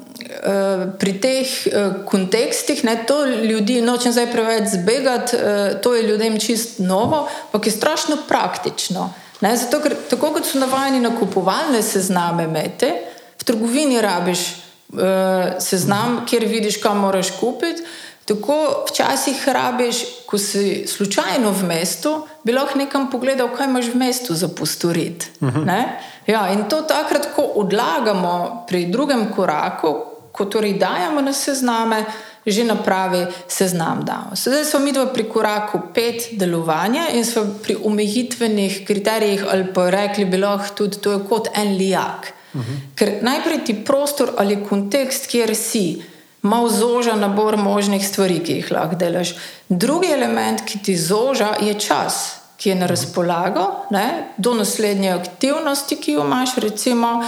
Speaker 2: pri teh uh, kontekstih, ne, to ljudi nočem zdaj preveč zbegati, uh, to je ljudem čist novo, ampak je strašno praktično. Ne, zato, ker tako kot so navajeni na kupovalne sezname, mete, v trgovini rabiš uh, seznam, kjer vidiš, kam moraš kupiti. Tako včasih rabiš, ko si slučajno v mestu, bi lahko nekam pogledal, kaj imaš v mestu za postoriti. Uh. -huh. ja, in to takrat, ko odlagamo pri drugem koraku, ko torej dajemo na sezname, že na pravi seznam damo. Zdaj smo mi dva pri koraku pet delovanja in smo pri omejitvenih kriterijih, ali pa rekli bi lahko tudi, to je kot en lijak. Uh -huh. Ker najprej ti prostor ali kontekst, kjer si, malo zoža nabor možnih stvari, ki jih lahko delaš. Drugi element, ki ti zoža, je čas ki je na razpolago, ne, do naslednje aktivnosti, ki jo imaš, recimo, uh,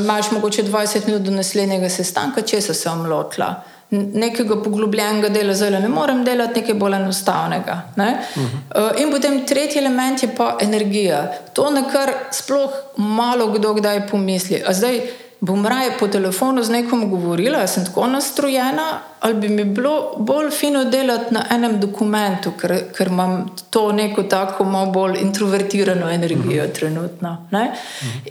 Speaker 2: imaš mogoče 20 minut do naslednjega sestanka, če se sem lotila. nekega poglobljenega dela, zelo ne morem delati, nekaj bolj enostavnega. Ne? Uh -huh. uh, in potem tretji element je pa energija. To, na kar sploh malo kdo kdaj pomisli. A zdaj, bom raje po telefonu z nekom govorila, sem tako nastrojena, ali bi mi bilo bolj fino delati na enem dokumentu, ker, ker imam to neko tako malo bolj introvertirano energijo uh -huh. trenutno. Uh -huh.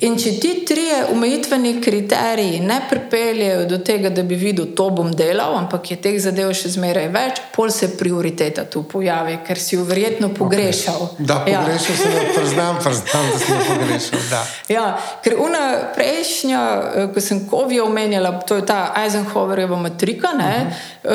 Speaker 2: In če ti trije umejitveni kriteriji ne pripeljejo do tega, da bi videl, to bom delal, ampak je teh zadev še zmeraj več, pol se prioriteta tu pojavi, ker si jo verjetno pogrešal. Okay.
Speaker 1: Da, pogrešal ja. sem priznam, priznam, da sem jo pogrešal.
Speaker 2: Ja, ker una prejšnja, eh, ko sem Kovijo omenjala, to je ta Eisenhowerjeva matrika. Uh -huh. Uh,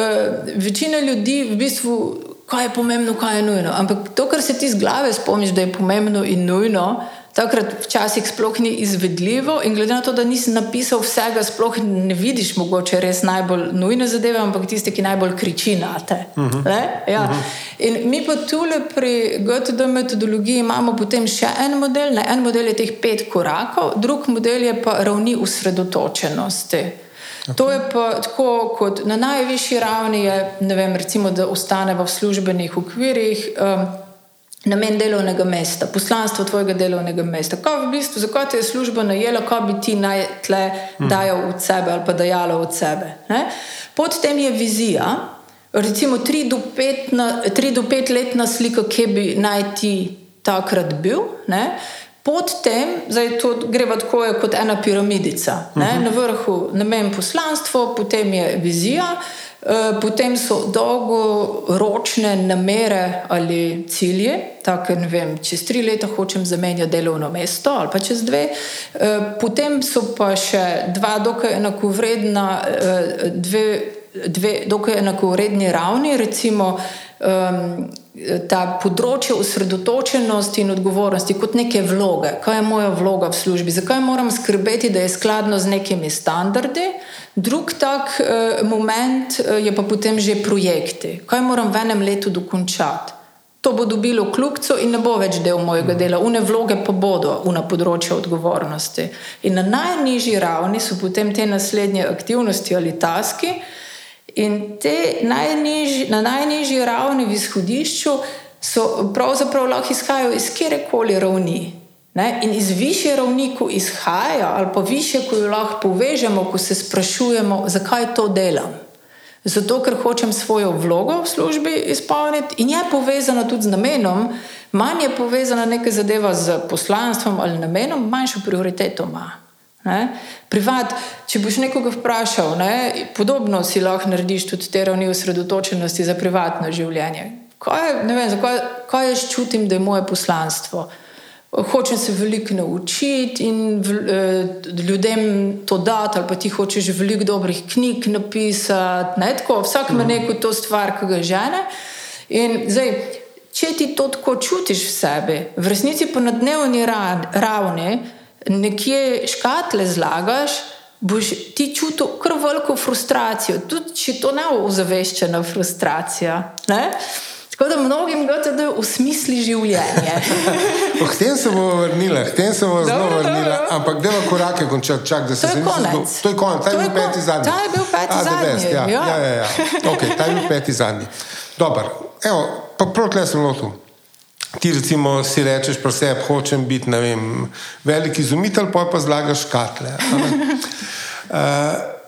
Speaker 2: večina ljudi v bistvu, kaj je pomembno, kaj je nujno. Ampak to, kar se ti z glave spomniš, da je pomembno in nujno, takrat včasih sploh ni izvedljivo. In glede na to, da nisi napisal vsega, sploh ne vidiš mogoče res najbolj nujne zadeve, ampak tiste, ki najbolj kriči na te. Uh mhm. -huh. ja. uh mhm. -huh. In mi pa tukaj pri GTD metodologiji imamo potem še en model. Ne? En model je teh pet korakov, drug model je pa ravni usredotočenosti. Okay. To je pa tako, kot na najvišji ravni je, vem, recimo, da ostane v službenih okvirih. Um, namen delovnega mesta, poslanstvo tvojega delovnega mesta. Kaj v bistvu, zakaj te je služba najela, kaj bi ti naj tle hmm. dajal od sebe ali pa dajalo od sebe. Ne? Pod tem je vizija, recimo tri do, na, tri do pet letna slika, kje bi naj ti takrat bil. Ne? Pod tem, zdaj to gre tako kot ena piramidica. Uh mhm. -huh. Na vrhu namen poslanstvo, potem je vizija. Eh, potem so dolgoročne namere ali cilje, tako da vem, čez tri leta hočem zamenjati delovno mesto ali pa čez dve. Eh, potem so pa še dva dokaj enakovredna, eh, dve, dve dokaj enakovredni ravni, recimo. Um, Ta področje osredotočenosti in odgovornosti, kot neke vloge, kaj je moja vloga v službi, zakaj moram skrbeti, da je skladno z nekimi standardi, Drug tak uh, moment uh, je pa potem že projekti. Kaj moram v enem letu dokončati? To bo dobilo kljubco in ne bo več del mojega dela, une vloge pa bodo na področju odgovornosti. In na najnižji ravni so potem te naslednje aktivnosti ali taski, in te najnižji, na najnižji ravni v izhodišču so pravzaprav lahko izhajajo iz kjerkoli ravni. Ne? In iz više ravni, ko izhajajo, ali pa više, ko jo lahko povežemo, ko se sprašujemo, zakaj to delam. Zato, ker hočem svojo vlogo v službi izpolniti in je povezana tudi z namenom, manj je povezana neka zadeva z poslanstvom ali namenom, manjšo prioriteto ima. Ne? Privat, če boš nekoga vprašal, ne? podobno si lahko narediš tudi te ravni osredotočenosti za privatno življenje. Kaj, vem, zakaj, kaj jaz čutim, da je moje poslanstvo? hočem se veliko naučiti in v, eh, ljudem to dati, ali pa ti hočeš veliko dobrih knjig napisati. Ne, tako, vsak ima mhm. neko to stvar, ki ga žene. In zdaj, če ti to tako čutiš v sebi, v resnici pa na dnevni ravni nekje škatle zlagaš. Boš ti čutil kar veliko frustracijo, tudi če to ne bo ozaveščena frustracija. Ne? Tako da mnogim gre to v smislu življenja.
Speaker 1: K tem se bomo vrnili, k tem se bomo zelo vrnili, ampak deva korake, končati, čak, da se
Speaker 2: zdi, da
Speaker 1: to je konec. Ta je bil peti zadnji.
Speaker 2: Ta je bil peti A, zadnji. Best, ja.
Speaker 1: Ja. Ja, ja, ja. Okay, ta je bil peti zadnji. Dobar, evo, pa proti sem lotu. Ti recimo si rečeš pri sebi, hočem biti vem, velik izumitelj, pa pa zlagaš škatle.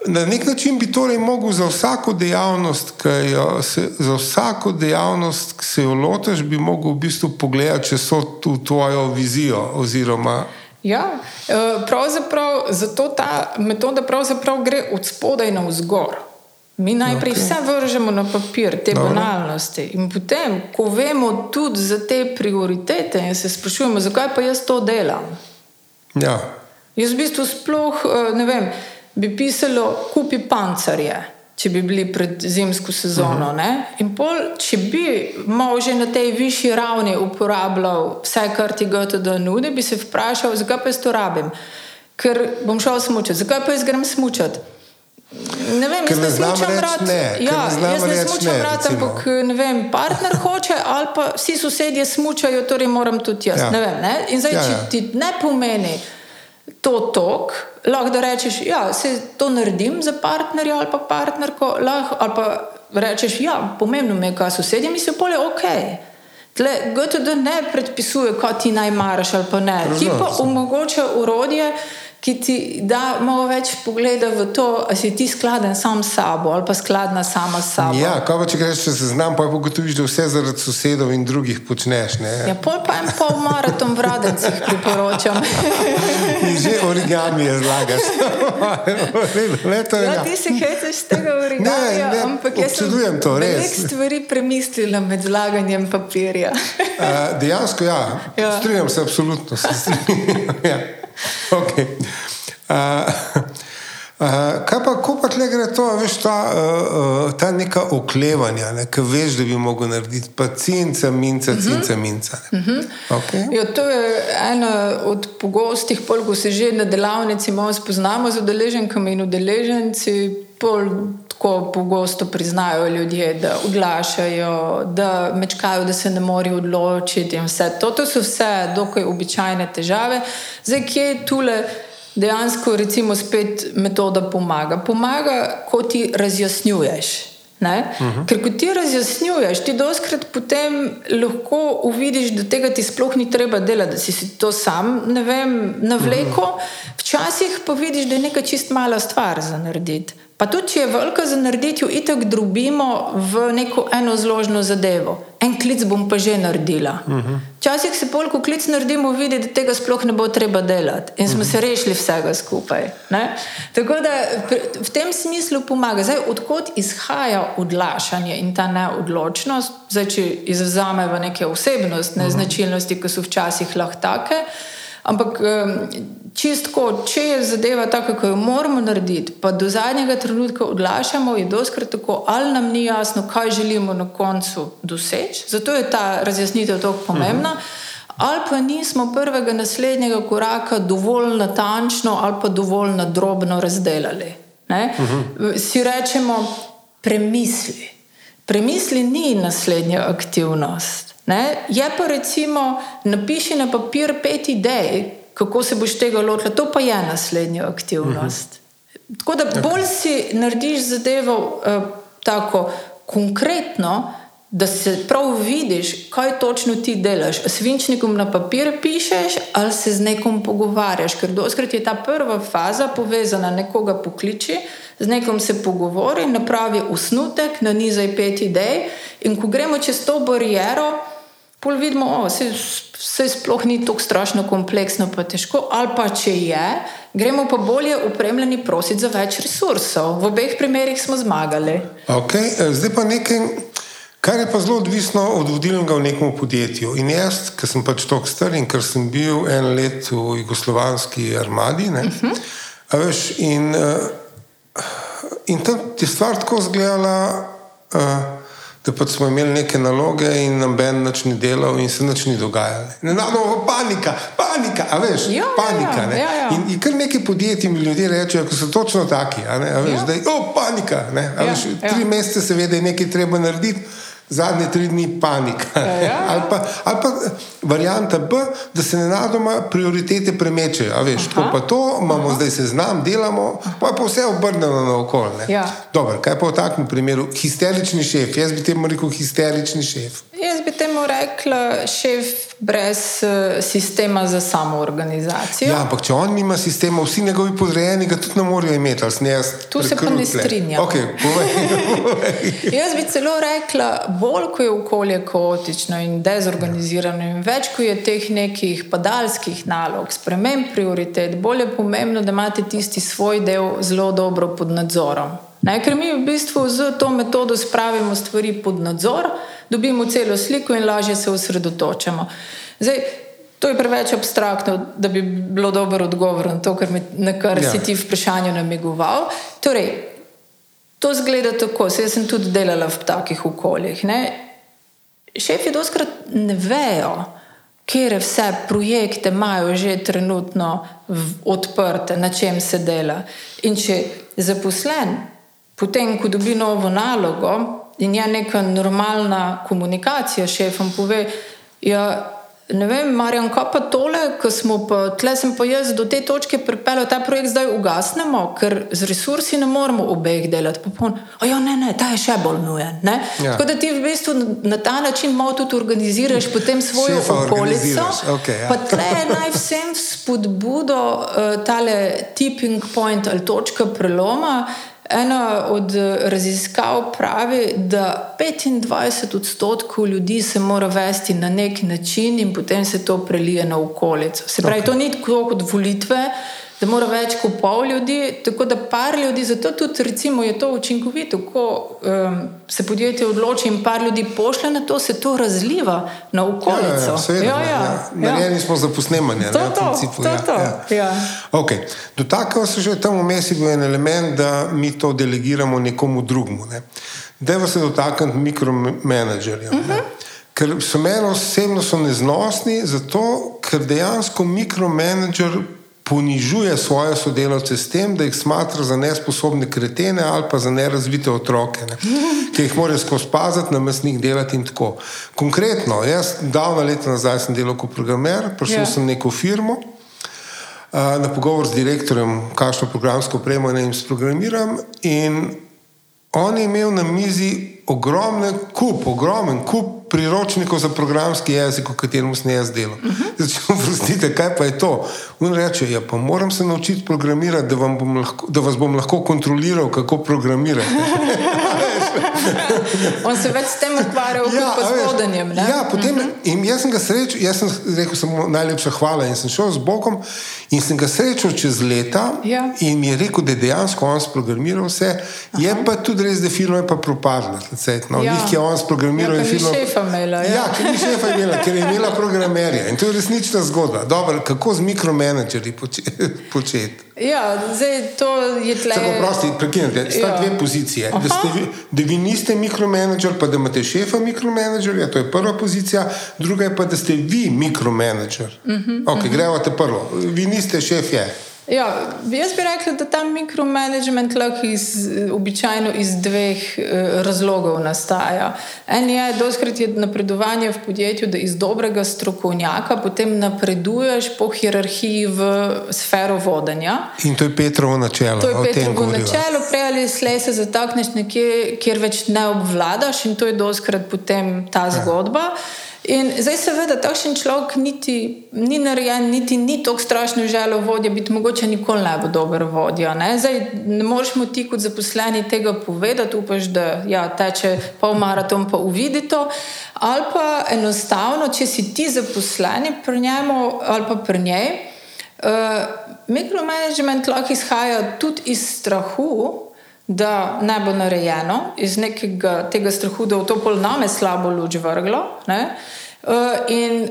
Speaker 1: na nek način bi torej mogel za vsako dejavnost, ki jo se, za vsako dejavnost, ki se jo lotiš, bi mogel v bistvu pogledati, če so tu tvojo vizijo. Oziroma,
Speaker 2: Ja, e, pravzaprav zato ta metoda gre od spodaj na vzgor. Mi najprej okay. vse vržemo na papir, te Dobre. banalnosti, in potem, ko vemo tudi za te prioritete, in se sprašujemo, zakaj pa jaz to delam.
Speaker 1: Ja.
Speaker 2: Jaz v bistvu sploh e, ne vem bi pisalo, kupi pancerje, če bi bili pred zimsko sezono. Uh mhm. -huh. In pol, če bi malo že na tej višji ravni uporabljal vse, kar ti ga tudi nudi, bi se vprašal, zakaj pa jaz to rabim. Ker bom šel smučati, zakaj pa jaz grem smučati. Ne vem, jaz ne smučam rad.
Speaker 1: Ne,
Speaker 2: ja,
Speaker 1: ne
Speaker 2: jaz ne smučam rad, ampak ne vem, partner hoče, ali pa vsi sosedje smučajo, torej moram tudi jaz. Ja. Ne vem, ne? In zdaj, ja, če ja. ti ne pomeni to tok, lahko da rečeš, ja, se to naredim za partnerja ali pa partnerko, lahko ali pa rečeš, ja, pomembno mi je, kaj sosedje mislijo, pol je ok. Tle, GTD ne predpisuje, kaj ti naj maraš ali pa ne. Ti pa omogoča urodje, ki ti da malo več pogleda v to, ali si ti skladen sam s sabo ali pa skladna sama s sabo.
Speaker 1: Ja, kaj pa če greš čez seznam, pa pogotoviš, da vse zaradi sosedov in drugih počneš. Ne?
Speaker 2: Ja, pol pa en pol maraton v radencih priporočam.
Speaker 1: In že origami je zlagaš. ne, to je
Speaker 2: Ja,
Speaker 1: ja.
Speaker 2: ti si heceš z tega origamija,
Speaker 1: Ne, ne,
Speaker 2: ampak jaz sem
Speaker 1: to, res.
Speaker 2: veliko stvari premislila med zlaganjem papirja.
Speaker 1: Uh, dejansko, ja,
Speaker 2: Ja.
Speaker 1: ja. strinjam se, absolutno se strinjam. ja. okay. Uh, uh, kaj pa, ko pa tle gre to, veš, ta, uh, uh, ta neka oklevanja, ne, ki veš, da bi mogel narediti, pa cinca, minca, cinca, minca. Uh -huh. okay.
Speaker 2: Ja, to je ena od pogostih, pol, ko se že na delavnici malo spoznamo z udeleženkami in udeleženci. Pol tako pogosto priznajo ljudje, da odlašajo, da mečkajo, da se ne morejo odločiti. in vse To, to so vse dokaj običajne težave. Zdaj, kje je tule dejansko, recimo, spet metoda pomaga? Pomaga, ko ti razjasnjuješ. Ne? Uh -huh. Ker ko ti razjasnjuješ, ti doskrat potem lahko uvidiš, da tega ti sploh ni treba delati, da si, si to sam ne vem, navleko. Uh -huh. Včasih pa vidiš, da je neka čist mala stvar za narediti. Pa tudi, če je velika za narediti, jo itak drobimo v neko enozložno zadevo. En klic bom pa že naredila. Včasih uh -huh. se pol, ko klic naredimo, vidi, da tega sploh ne bo treba delati in smo uh -huh. se rešili vsega skupaj. Ne? Tako da v tem smislu pomaga. Zdaj, odkot izhaja odlašanje in ta neodločnost, zdaj, če izvzamemo neke osebnostne značilnosti, ki so včasih lahko take. Ampak čistko, če je zadeva taka, kot jo moramo narediti, pa do zadnjega trenutka odlašamo, je doskrat tako, ali nam ni jasno, kaj želimo na koncu doseči, zato je ta razjasnitev tako pomembna. Ali pa nismo prvega naslednjega koraka dovolj natančno ali pa dovolj nadrobno razdelali. Ne? Si rečemo, premisli. Premisli ni naslednja aktivnost. Ne? Je pa recimo, napiši na papir pet idej, kako se boš tega lotila, to pa je naslednja aktivnost. Uh -huh. Tako da bolj si narediš zadevo uh, tako konkretno, da se prav vidiš, kaj točno ti delaš. S vinčnikom na papir pišeš ali se z nekom pogovarjaš, ker doskrat je ta prva faza povezana, nekoga pokliči, z nekom se pogovori, napravi usnutek, nanizaj pet idej in ko gremo čez to barijero, pol vidimo, da se, se sploh ni tako strašno kompleksno, pa težko, ali pa če je, gremo pa bolje upremljeni prositi za več resursov. V obeh primerih smo zmagali.
Speaker 1: Okay. Zdaj pa nekaj, kar je pa zelo odvisno od vodilnega v nekem podjetju. In jaz, ker sem pač tako star in ker sem bil en let v jugoslovanski armadi, ne, uh -huh. a veš, in, uh, in tam je stvar tako izgledala. Uh, Da pač smo imeli neke naloge, in nam Ben nič ni delal, in se nič ni dogajalo. Nenadoma panika, panika, a veš,
Speaker 2: Ja, ja,
Speaker 1: panika.
Speaker 2: ja,
Speaker 1: ne.
Speaker 2: ja, ja.
Speaker 1: In, in kar nekaj podjetij mi ljudje rečejo, ko so točno taki, a ne, a veš,
Speaker 2: Ja.
Speaker 1: da je oh, panika. Ne, a
Speaker 2: Ja,
Speaker 1: veš,
Speaker 2: ja.
Speaker 1: tri mesece se ve, da je nekaj treba narediti, zadnje tri dni panika.
Speaker 2: Ja, ja.
Speaker 1: ali, pa, ali pa varianta B, da se nenadoma prioritete premečejo. Veš, to pa to, imamo Aha. zdaj seznam, delamo, pa pa vse obrnjeno na okolje.
Speaker 2: Ja.
Speaker 1: Dobro, kaj pa v takem primeru? Histerični šef, jaz bi temu rekel histerični šef.
Speaker 2: Jaz bi temu rekla šef brez uh, sistema za samoorganizacijo.
Speaker 1: Ja, ampak če on nima sistema, vsi njegovi podrejeni ga tudi ne morejo imeti.
Speaker 2: Tu se pa ne strinjam.
Speaker 1: Okay, povej, povej.
Speaker 2: Jaz bi celo rekla, bolj ko je okolje kaotično in dezorganizirano, in več ko je teh nekih padalskih nalog, sprememb prioritet, bolj je pomembno, da imate tisti svoj del zelo dobro pod nadzorom. Ne, ker mi v bistvu z to metodo spravimo stvari pod nadzor, dobimo celo sliko in lažje se osredotočamo. Zdaj, to je preveč abstraktno, da bi bilo dobro odgovor na to, kar, me, na kar
Speaker 1: Ja.
Speaker 2: si ti v vprašanju namigoval. Torej, To zgleda tako, se jaz sem tudi delala v takih okoljih. Ne? Šefi doskrat ne vejo, kje vse projekte imajo že trenutno odprte, na čem se dela. In če zaposlen, potem, ko dobi novo nalogo in je neka normalna komunikacija s šefom, pove, ja, ne vem, Marjan, kaj pa tole, ko smo pa tle, sem pa jaz do te točke pripeljal, ta projekt zdaj ugasnemo, ker z resursi ne moremo obeh delati. Pa pon, ja, ne, ne, ta je še bolj nujen. Ja. Tako da ti v bistvu na ta način malo tudi organiziraš potem svojo
Speaker 1: Šefa
Speaker 2: okolico.
Speaker 1: Okay, ja.
Speaker 2: Pa tle naj vsem spodbudo uh, tale tipping point ali točka preloma. Ena od raziskav pravi, da 25 odstotkov ljudi se mora vesti na neki način, in potem se to prelije na okolico. Se pravi, okay. to ni tako kot volitve, da mora več kot pol ljudi, tako da par ljudi, zato tudi recimo je to učinkovito, ko um, se podjetje odloči in par ljudi pošle na to, se to razliva na okolico.
Speaker 1: Ja, ja, ja, ja, ja. Narejeni ja. smo za posnemanje.
Speaker 2: To, ne, to, principu, to, ja, to. Ja. Ja.
Speaker 1: Okay. Dotaknil se že tam vmes je bil en element, da mi to delegiramo nekomu drugemu. Ne. Dejva se dotakniti mikromanagerjev. Uh -huh. Ker so meni osebno so neznosni, zato ker dejansko mikromanager ponižuje svoje sodelavce s tem, da jih smatra za nesposobne kretene ali pa za nerazvite otroke, ne? ki jih morajo skozi paziti, na mesnih delati in tako. Konkretno, jaz davno leta nazaj sem delal kot programer, prišel yeah. Ja. sem neko firmo. Na pogovor z direktorjem, kakšno programsko opremo naj jim sprogramiram, in on je imel na mizi ogromen kup, ogromen kup priročnikov za programski jezik, v katerem sem jaz delal. Uh -huh. Zdaj, prostite, kaj pa je to? On reče, ja, pa moram se naučiti programirati, da, bom lahko, da vas bom lahko kontroliral, kako programirate.
Speaker 2: On se več s tem ukvarja, kot ja, s vodenjem.
Speaker 1: Ja, potem, uh mhm. -huh. Jaz sem ga srečal, jaz sem rekel, samo najlepša hvala in sem šel z Bogom in sem ga srečal čez leta ja. in mi je rekel, da je dejansko on sprogramiral vse. Aha. Je pa tudi res, da firma je pa propadla. No, ja. Njih je on sprogramiral
Speaker 2: ja,
Speaker 1: in firma.
Speaker 2: Šefa imela, ja,
Speaker 1: ja ker ni šefa imela, ker je imela programerja. In to je resnična zgodba. Dobar, kako z mikromanagerji početi?
Speaker 2: Ja, zdaj to je tle.
Speaker 1: Tako prosti, prekinite, sta ja. dve pozicije. Da, vi, da vi niste mikromanager, pa da imate šefa mikromanagerja, to je prva pozicija, druga je pa, da ste vi mikromanager. Uh -huh, ok, uh -huh. gremo te prvo. Vi niste šef, je.
Speaker 2: Ja, jaz bi rekla, da ta mikromanagement lahko iz, običajno iz dveh eh, razlogov nastaja. En je, da je napredovanje v podjetju, da iz dobrega strokovnjaka potem napreduješ po hierarhiji v sfero vodenja.
Speaker 1: In to je Petrovo načelo.
Speaker 2: To je Petrovo načelo, prej ali slej se zatakneš nekje, kjer več ne obvladaš, in to je doskrat potem ta zgodba. Ja. In zdaj, seveda, takšen človek niti ni narejen, niti ni tako strašno želel vodja, biti mogoče nikoli ne bo dober vodja. Ne, zdaj, ne moreš mu ti kot zaposleni tega povedati, upaš, da ja, teče pol maraton, pa uvidi to. Ali pa enostavno, če si ti zaposleni pri njemu ali pa pri njej, uh, mikromanagement lahko izhaja tudi iz strahu da ne bo narejeno, iz nekega tega strahu, da bo to pol name slabo luč vrglo. Ne? Uh, in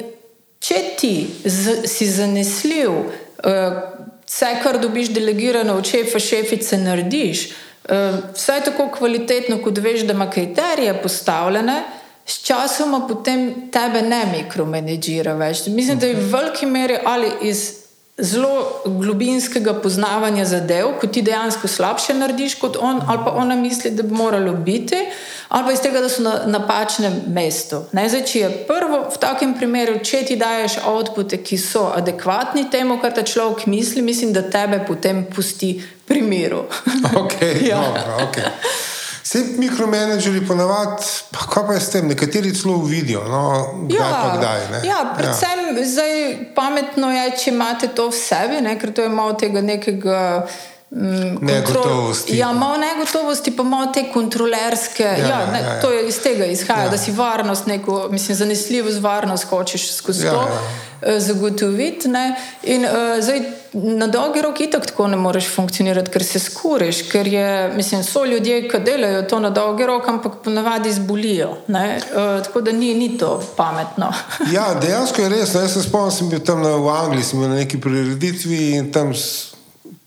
Speaker 2: če ti z, si zanesljiv, uh, vse, kar dobiš delegirano od šefa, šefice, narediš, uh, vse tako kvalitetno, kot veš, da ima kriterije postavljene. Sčasoma potem tebe ne mikromanedžira več. Mislim, da je v veliki meri ali iz zelo globinskega poznavanja zadev, ko ti dejansko slabše narediš kot on, ali pa ona misli, da bi moralo biti, ali pa iz tega, da so na napačnem mestu. Zdaj, če je prvo v takem primeru, če ti daješ outpute, ki so adekvatni temu, kar ta človek misli, mislim, da tebe potem pusti pri miru.
Speaker 1: ok, ja. dobro, ok. Vse mikromenedžerji ponavadi, pa kaj pa je s tem, nekateri celo vidijo, no, kdaj ja, pa kdaj. Ne?
Speaker 2: Ja, predvsem ja. zdaj pametno je, če imate to v sebi, ne, ker to je malo tega nekega.
Speaker 1: Mm, negotovosti.
Speaker 2: Ja, malo negotovosti, pa malo te kontrolerske. Ja, ja, ne, ja, ja. To je iz tega izhaja, ja. da si varnost, neko, mislim, zanesljivost, varnost hočeš skozi ja, to ja. Eh, zagotoviti. In uh, zdaj na dolgi rok itak tako ne moreš funkcionirati, ker se skuriš, ker je, mislim, so ljudje, ki delajo to na dolgi rok, ampak ponavadi zbolijo. Uh, tako da ni, ni to pametno.
Speaker 1: ja, dejansko je res. No, jaz se spomnim, sem bil tam na, v Angliji, sem bil na neki prireditvi in tam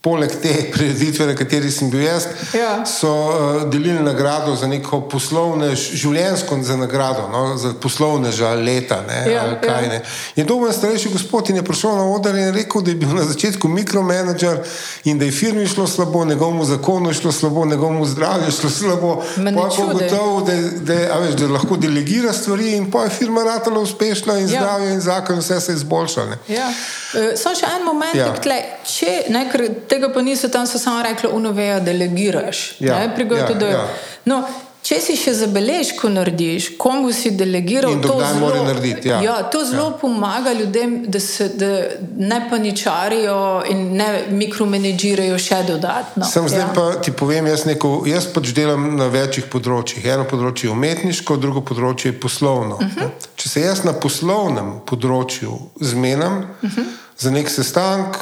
Speaker 1: poleg te prireditve, na kateri sem bil jaz,
Speaker 2: Ja.
Speaker 1: so uh, delili nagrado za neko poslovne, življenjsko za nagrado, no, za poslovneža leta. Ne,
Speaker 2: Ja,
Speaker 1: kaj,
Speaker 2: ja.
Speaker 1: ne. In to je starejši gospod in je prišel na oder in rekel, da je bil na začetku mikromanager in da je firmi šlo slabo, njegovemu zakonu je šlo slabo, njegovemu zdravju je šlo slabo. Je pa
Speaker 2: čudi.
Speaker 1: ugotovil, da, je- da, je, a veš, da lahko delegira stvari in pa je firma ratala uspešna in
Speaker 2: Ja.
Speaker 1: zdravje in zakon vse se je izboljšalo.
Speaker 2: Ja. Uh, Samo še en moment,
Speaker 1: Ja.
Speaker 2: tle, če, ne, ker tega pa niso tam, so samo rekli, unoveja, delegiraš.
Speaker 1: Ja,
Speaker 2: ne, pri
Speaker 1: ja,
Speaker 2: GTD-ju.
Speaker 1: ja.
Speaker 2: No, če si še zabeležko narediš, komu si delegiral, to zelo,
Speaker 1: narediti, ja.
Speaker 2: Ja, to zelo ja. pomaga ljudem, da, se, da ne paničarijo in ne mikromanedžirajo še dodatno.
Speaker 1: Sem zdaj
Speaker 2: ja.
Speaker 1: pa ti povem, jaz, neko, jaz pač delam na večjih področjih. Eno področje je umetniško, drugo področje je poslovno. Uh
Speaker 2: Mhm.
Speaker 1: -huh. Če se jaz na poslovnem področju zmenam uh
Speaker 2: Mhm.
Speaker 1: -huh. za nek sestanek,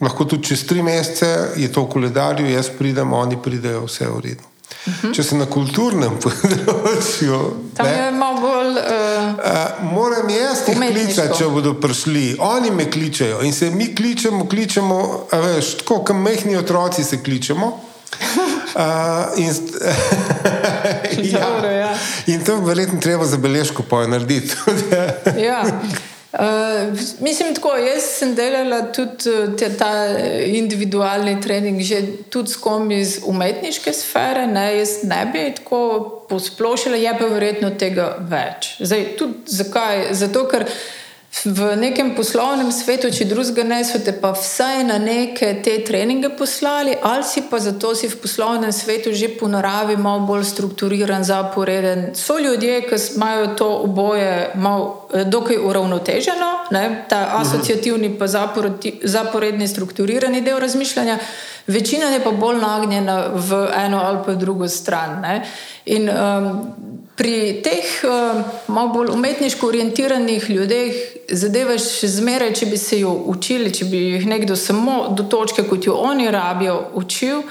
Speaker 1: lahko tudi čez tri mesece je to v koledarju, jaz pridem, oni pridejo, vse je v redu. Uh -huh. Če se na kulturnem področju.
Speaker 2: Mhm. Tam je malo bolj. Uh,
Speaker 1: Uh, moram jaz jih klicati, če bodo prišli. Oni me kličejo in se mi kličemo, kličemo, veš, tako kot majhni otroci se kličemo. Uh, in,
Speaker 2: Dobro, ja.
Speaker 1: in to verjetno treba zabeležko pa narediti.
Speaker 2: Ja. Uh, mislim, tako, jaz sem delala tudi eh, te, ta eh, individualni trening, že tudi s kom iz umetniške sfere. Ne, jaz ne bi tako posplošila, je pa verjetno tega več. Zdaj, tudi zakaj? Zato, ker v nekem poslovnem svetu, če drugega ne, so te pa vsaj na neke te treninge poslali, ali si pa zato si v poslovnem svetu že po naravi malo bolj strukturiran, zaporeden. So ljudje, ki imajo to oboje malo, eh, dokaj uravnoteženo, ne, ta asociativni pa zaporedi- zaporedni strukturirani del razmišljanja. Večina je pa bolj nagnjena v eno ali pa drugo stran. Ne. In um, pri teh um, malo bolj umetniško orientiranih ljudeh zadeva še zmeraj, če bi se jo učili, če bi jih nekdo samo do točke, kot jo oni rabijo, učil,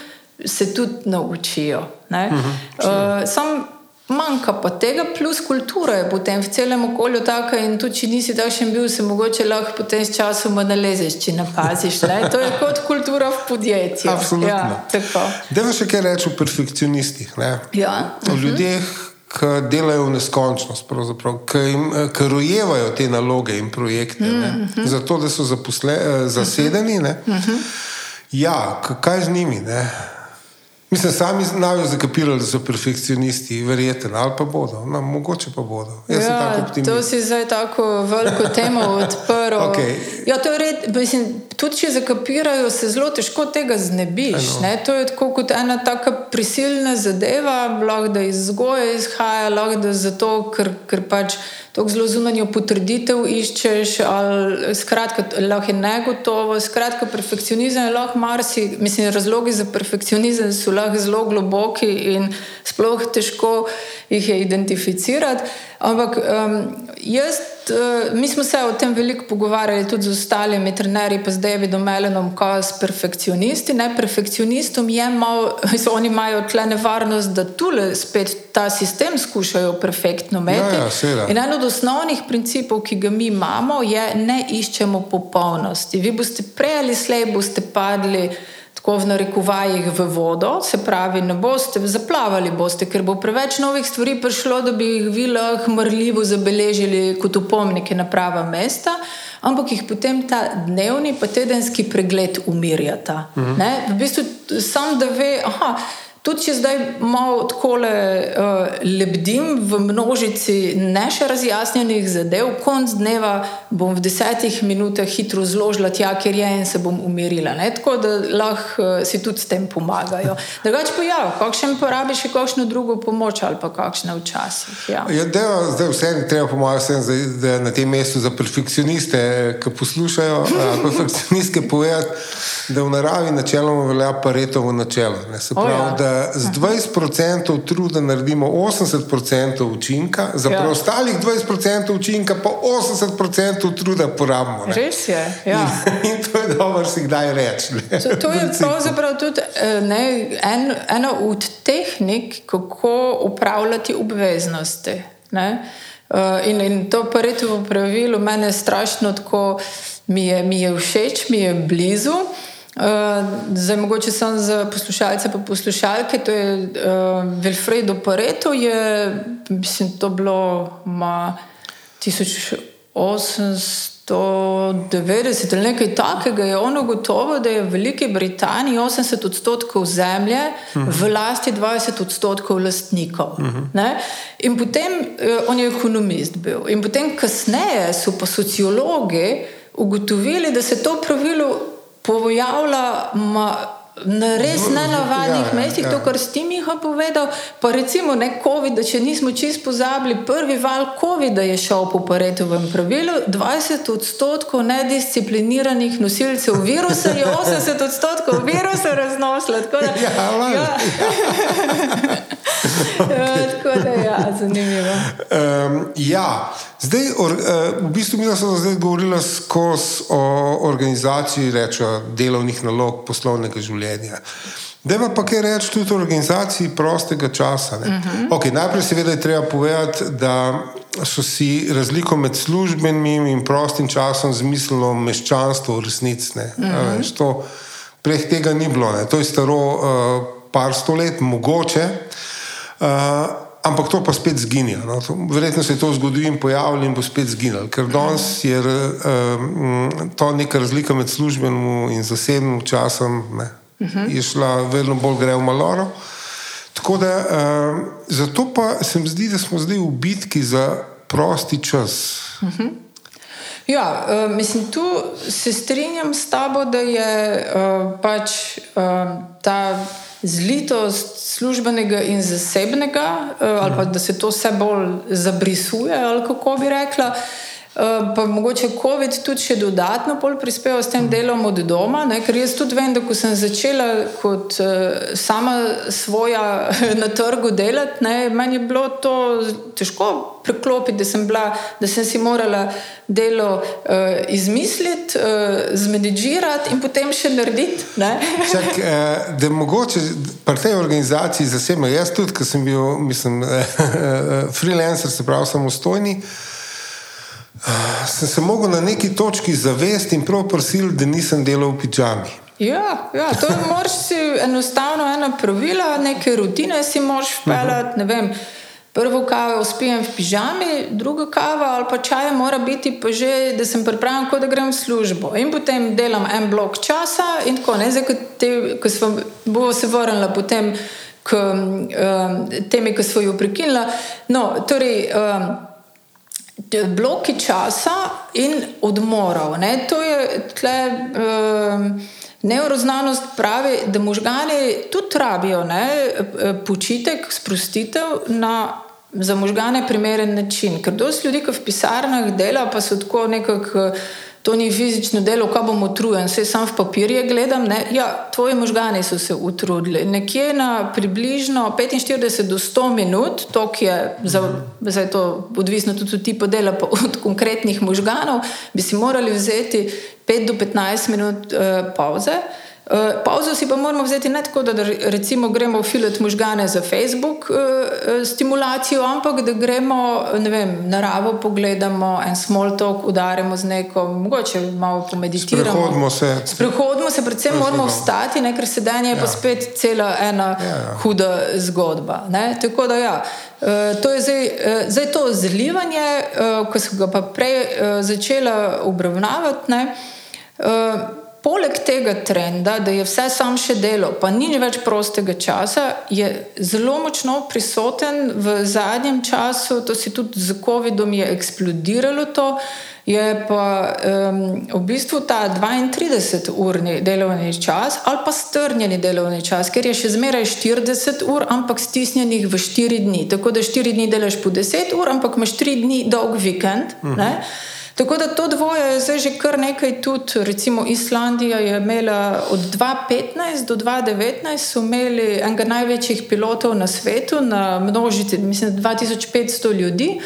Speaker 2: se tudi naučijo. Uh -huh, uh, sam manjka pa tega, plus kultura je potem v celem okolju taka in tudi, če nisi takšen bil, se mogoče lahko potem s časom nalezeš, če ne paziš. Ne? To je kot kultura v podjetju.
Speaker 1: Absolutno.
Speaker 2: Ja.
Speaker 1: Deva še kaj reči o perfekcionistih. Ne?
Speaker 2: Ja.
Speaker 1: O ljudeh, ki delajo v neskončnost, ki, eh, rojevajo te naloge in projekte, mm -hmm. zato da so zaposle, eh, zasedeni. Ne? Ja, k- kaj z njimi? Ne? Mislim, sami znajo zakapirati, da so perfekcionisti, verjeten, ali pa bodo, no, mogoče pa bodo. Jaz sem tako
Speaker 2: Ja,
Speaker 1: optimist.
Speaker 2: to si zdaj tako veliko temo odprl.
Speaker 1: Okej.
Speaker 2: Ja, to je red, mislim, tudi če zakapirajo, se zelo težko tega znebiš. Ne? To je tako kot ena taka prisilna zadeva, lahko da iz vzgoje izhaja, lahko da zato, ker, ker pač tako zelo zunanjo potrditev iščeš, ali skratka, lahko je negotovo. Skratka, perfekcionizem je lahko marsi, mislim, razlogi za perfekcionizem so lahko zelo globoki in sploh težko jih je identificirati. Ampak um, jaz, mi smo se o tem veliko pogovarjali tudi z ostalimi trenerji, pa z Davidom Melenom, kot s perfekcionisti. Ne, perfekcionistom je malo, oni imajo tle nevarnost, da tule spet ta sistem skušajo perfektno imeti.
Speaker 1: Ja, ja, seveda.
Speaker 2: In en od osnovnih principov, ki ga mi imamo, je, ne iščemo popolnosti. Vi boste prej ali slej boste padli. Tako v narekovajih v vodo, se pravi, ne boste zaplavali, boste, ker bo preveč novih stvari prišlo, da bi jih vi lahko mrljivo zabeležili kot upomnike na prava mesta, ampak jih potem ta dnevni, pa tedenski pregled umirjata. Uh -huh. V bistvu sam da ve, aha. Tudi če zdaj malo tako uh, lebdim v množici ne še razjasnjenih zadev, konc dneva bom v desetih minutah hitro zložila tja, kjer je in se bom umirila. Ne? Tako da lahko uh, si tudi s tem pomagajo. Drugače pa ja, kakšen porabi še kakšno drugo pomoč ali pa kakšne včasih. Ja.
Speaker 1: Ja, deva, zdaj vseeno treba pomagati vsem, zdaj, da na tem mestu za perfekcioniste, ki poslušajo, perfekcionistke povedati, da v naravi načeloma velja paretovo načelo. Ne, se
Speaker 2: O,
Speaker 1: pravi,
Speaker 2: ja.
Speaker 1: da z 20% truda naredimo 80% učinka, za
Speaker 2: Ja.
Speaker 1: preostalih 20% učinka pa 80% truda porabimo. Ne.
Speaker 2: Res je. Ja.
Speaker 1: In, in to je dobro si kdaj reči. ne.
Speaker 2: To, je pravzaprav tudi eh, ne, en, ena od tehnik, kako upravljati obveznosti. Ne? Eh, In, in to paretovo pravilo meni strašno tako, mi je, mi je všeč, mi je blizu. Uh, zdaj, mogoče samo za poslušalce, pa poslušalke. To je uh, Wilfredo Pareto, je mislim, to bilo ma, 1890 ali nekaj takega. Je ono gotovo, da je v Veliki Britaniji 80 odstotkov zemlje uh -huh. v lasti 20 odstotkov lastnikov. Uh -huh. In potem uh, on je ekonomist bil. In potem kasneje so pa sociologi ugotovili, da se to pravilo pojavlja na res nenavadnih ja, mestih, ja. to, kar ste mi jih povedal. Pa recimo ne COVID, če nismo čist pozabili, prvi val COVID je šel po paretovem pravilu, 20 odstotkov nediscipliniranih nosilcev virusa je 80 odstotkov virusa raznoslo. Da, ja, ja. okay. tako da ja, zanimivo.
Speaker 1: Um, ja. Zdaj, or, uh, v bistvu, mi smo zdaj govorili skozi o organizaciji rečo, delovnih nalog poslovnega življenja. Deva pa kaj reči tudi o organizaciji prostega časa. Uh mhm. -huh. okay, najprej, seveda, je treba povedati, da so si razliko med službenim in prostim časom zmislili meščanstvo v resnici. Uh mhm. -huh. Prej tega ni bilo, ne. to je staro uh, par stolet, mogoče. Uh, ampak to pa spet zginja. No. Verjetno se je to zgodilo in pojavilo in bo spet zginilo, ker danes je um, to neka razlika med službenim in zasebnim časom, ne, uh -huh. je šla vedno bolj gre v maloro. Tako da, um, zato pa se mi zdi, da smo zdaj v bitki za prosti čas. Uh -huh.
Speaker 2: Ja, uh, mislim, tu se strinjam s tabo, da je uh, pač uh, ta zlitost službenega in zasebnega, uh, ali pa da se to vse bolj zabrisuje, ali kako bi rekla. Uh, pa mogoče COVID tudi še dodatno prispeval s tem delom od doma, ne? ker jaz tudi vem, da ko sem začela kot uh, sama svoja na trgu delati, ne? meni je bilo to težko preklopiti, da sem, bila, da sem si morala delo uh, izmisliti, uh, zmedižirati in potem še narediti.
Speaker 1: Čak, uh, da mogoče pri tej organizaciji zasebno, jaz tudi, ker sem bil mislim, freelancer, se pravi samostojni. Uh, sem se mogel na neki točki zavesti in prav prosil, da nisem delal v pižami.
Speaker 2: Ja, ja, to je moraš si enostavno ena pravila, neke rutine si moraš vpeljati. Uh -huh. Prvo kavo spijem v pižami, druga kava ali pa čaj mora biti pa že, da sem pripravljen, kot da grem v službo. In potem delam en blok časa in tako ne, zdaj, ko sem se vrnila potem k um, temi, ki so jo prekinila. No, torej, um, bloki časa in odmorov. Ne? To je tle. Um, Neuroznanost pravi, da možgani tudi rabijo ne, počitek, sprostitev na za možgane primeren način. Ker dosti ljudi, ki v pisarnah dela, pa so tako nekako to ni fizično delo, ko bom utrujen, vse sam v papirje gledam. Ne? Ja, tvoji možgani so se utrudili. Nekje na približno 45 do 100 minut, to je za, za to odvisno tudi od tipa dela, od konkretnih možganov, bi si morali vzeti 5 do 15 minut eh, pauze. Uh, Pauzo si pa moramo vzeti ne tako, da recimo gremo filat možgane za Facebook uh, stimulacijo, ampak da gremo vem, naravo pogledamo, en small talk udarimo z neko, mogoče malo pomeditiramo.
Speaker 1: Sprehodimo se.
Speaker 2: Sprehodimo se, predvsem moramo vstati, ne, ker sedanje je ja. pa spet cela ena ja, ja. huda zgodba. Ne. Tako da ja. Uh, to je zdaj, uh, zdaj to zlivanje, uh, ko sem ga pa prej začela obravnavati. Poleg tega trenda, da je vse sam še delo, pa ni več prostega časa, je zelo močno prisoten v zadnjem času, to si tudi z COVID-om je eksplodiralo. To, je pa um, v bistvu ta 32-urni delovni čas ali pa strnjeni delovni čas, ker je še zmeraj 40 ur, ampak stisnjenih v 4 dni. Tako da 4 dni delaš po 10 ur, ampak imaš 3 dni dolg vikend. Uh mhm. -huh. Tako da to dvoje je zdaj že kar nekaj tudi. Recimo Islandija je imela od 2015 do 2019 so imeli enega največjih pilotov na svetu, na množici, mislim, 2500 ljudi.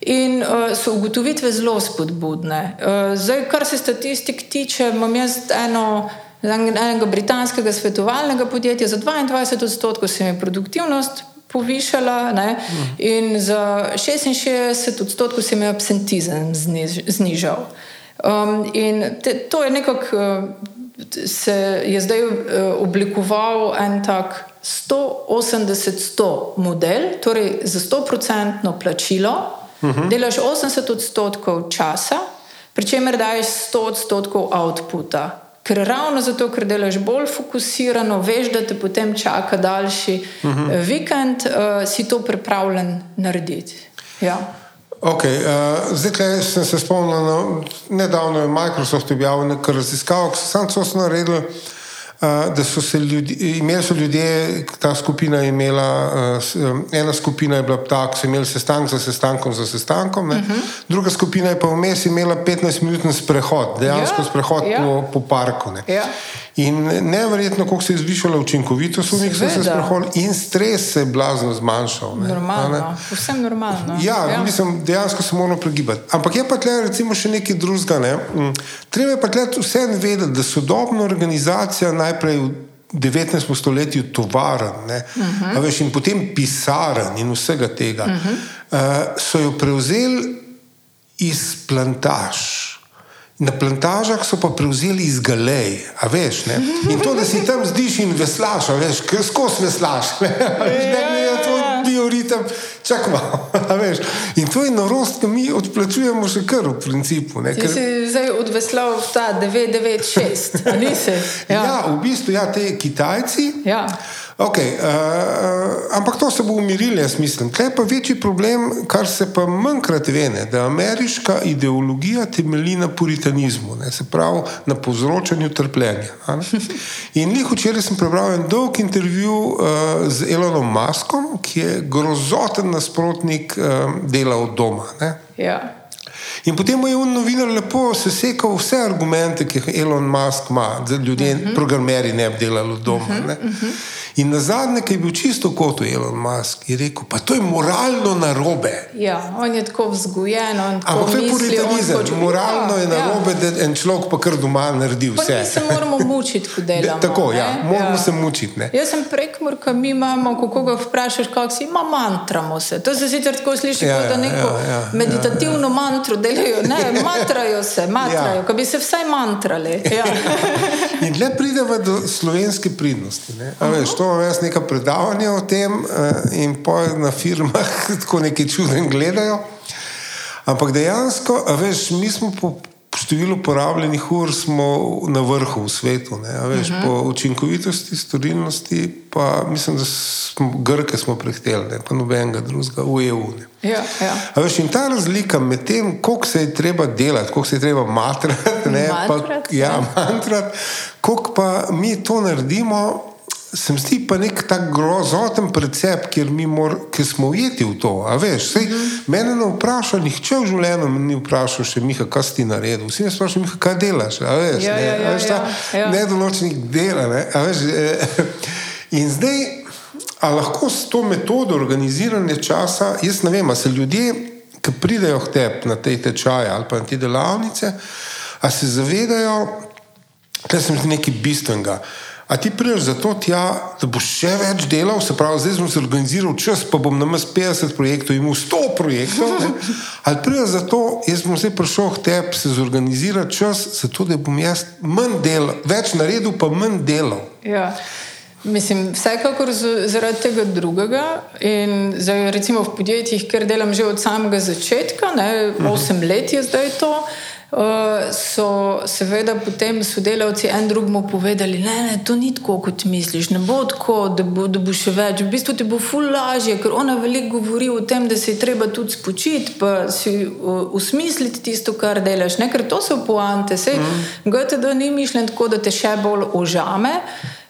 Speaker 2: In uh, so ugotovitve zelo spodbudne. Uh, zdaj, kar se statistik tiče, imam jaz eno, enega britanskega svetovalnega podjetja, za 22 odstotkov se je produktivnost povišala, ne? in za 66 odstotkov se je absentizem zniž, znižal. Um, in te, to je nekako uh, se je zdaj uh, oblikoval en tak 180-100 model, torej za 100-procentno plačilo, uh -huh. delaš 80 odstotkov časa, pri čemer daješ 100 odstotkov outputa. Ker ravno zato, ker delaš bolj fokusirano, veš, da te potem čaka daljši uh -huh. vikend, uh, si to pripravljen narediti. Ja.
Speaker 1: Okay, uh, zdaj, sem se spomnil, da no, nedavno je Microsoft objavil nekaj raziskav, ki so samo to naredili da so se ljudje, imeli so ljudje, ta skupina je imela, ena skupina je bila tako, so imeli sestank za sestankom za sestankom, uh mhm. -huh. druga skupina je pa vmes imela 15-minutni sprehod, dejansko ja, sprehod ja. Po, po parku. Ja. In nevrjetno, kako se je zvišala učinkovitost v njih, se sprehodili in stres se je blazno zmanjšal.
Speaker 2: Ne? Normalno, vsem normalno.
Speaker 1: Ja, ja. Mislim, dejansko se moramo pregibati. Ampak je pa tle recimo še nekaj drugega. Ne? Mm, treba je pa tle vse vedeti, da sodobna organizacija najprej v 19. stoletju tovaren uh mhm. -huh. veš, in potem pisaren in vsega tega, uh -huh. uh, so jo prevzeli iz plantaž. Na plantažah so pa prevzeli iz galej, a veš, ne? in to, da si tam zdiš in veslaš, veš, skozi veslaš, ne glede na to, bioritem, čakaj malo, veš. In to je norost, ki mi odplačujemo še kar v principu. Ne?
Speaker 2: Ker... Ti si zdaj odveslal v ta 996, ali nisi?
Speaker 1: Ja. ja, v bistvu, ja, te Kitajci. Ja. Okay, uh, uh, ampak to se bo umirilo, jaz mislim. Kaj pa večji problem, kar se pa manjkrat vene, da ameriška ideologija temelji na puritanizmu, ne, se pravi na povzročanju trpljenja. In njih včeraj sem prebral en dolg intervju uh, z Elonom Maskom, ki je grozoten nasprotnik uh, dela od doma. Ja. In potem je on novinar lepo sesekal vse argumente, ki jih Elon Musk ima, da ljudje, uh mhm. -huh. programeri ne bi delali od doma. Uh -huh, uh -huh. In na zadnje, ki je bil čisto kot Elon Musk, je rekel: pa to je moralno narobe.
Speaker 2: Ja, on je tako vzgojen.
Speaker 1: Ampak to je puritanizem. Hoč... Moralno ja, je narobe, ja. da en človek pa kar doma naredi vse.
Speaker 2: Mi se moramo mučiti, ko delamo.
Speaker 1: tako, ja, moramo ja. se mučiti. Ne?
Speaker 2: Jaz sem prekmor, ki mi imamo, ko koga vprašaš, kako si, ima mantramo se. To se sicer tako sliši, ja, kot da ja, neko ja, ja, meditativno ja, ja. mantro delajo. Ne, matrajo se, matrajo, ja. ko bi se vsaj mantrali. Ja.
Speaker 1: In le pridemo do slovenske pridnosti. Ne? A veš, to imamo jaz nekaj predavanja o tem uh, in pa na firmah tako neki čuden gledajo. Ampak dejansko, veš, mi smo po številu porabljenih ur na vrhu v svetu. Veš, uh -huh. Po učinkovitosti, storilnosti, pa mislim, da smo Grke smo prehteli, pa nobenega drugega v EU.
Speaker 2: Ja, ja.
Speaker 1: Veš, in ta razlika med tem, koliko se je treba delati, koliko se je treba matrati, ne,
Speaker 2: mantrat,
Speaker 1: pa, ja, ja. mantrat, koliko pa mi to naredimo se mi zdi pa nek tak grozoten precept, ker, ker smo ujeti v to. Veš, sej, mm -hmm. Mene ne vpraša, nihče v življenju ni vprašal, še Miha, kaj si naredil. Vsi me sprašujejo, Miha, kaj delaš. Veš,
Speaker 2: ja,
Speaker 1: ne,
Speaker 2: ja, ja,
Speaker 1: veš, ta
Speaker 2: ja, ja.
Speaker 1: nedoločenih dela. Ne, veš, eh, in zdaj, a lahko s to metodo organiziranja časa, jaz ne vem, ali se ljudje, ki pridejo k tebi na te tečaje ali pa na te delavnice, a se zavedajo, da sem nekaj bistvenega. A ti priješ zato, tja, da boš še več delal, se pravi, zdaj sem se organiziral čas, pa bom na mestu 50 projektov, imel 100 projektov. Ne? Ali priješ zato, jaz sem zdaj prišel k tebi, se zorganizirati čas, zato da bom jaz manj delal, več naredil, pa manj delal.
Speaker 2: Ja. Mislim, vsekakor zaradi tega drugega. In zdaj, recimo v podjetjih, ker delam že od samega začetka, ne, 8 mhm. let je zdaj to. Eh, so seveda potem sodelavci en drugemu povedali, da ne, to ni tako, kot misliš, ne bo tako, da bo, da bo še več. V bistvu ti bo ful lažje, ker ona veliko govori o tem, da se je treba tudi spočiti, pa si usmisliti tisto, kar delaš. Ne, ker to so poante. Sej, mm. GTD ni mišljen tako, da te še bolj ožame.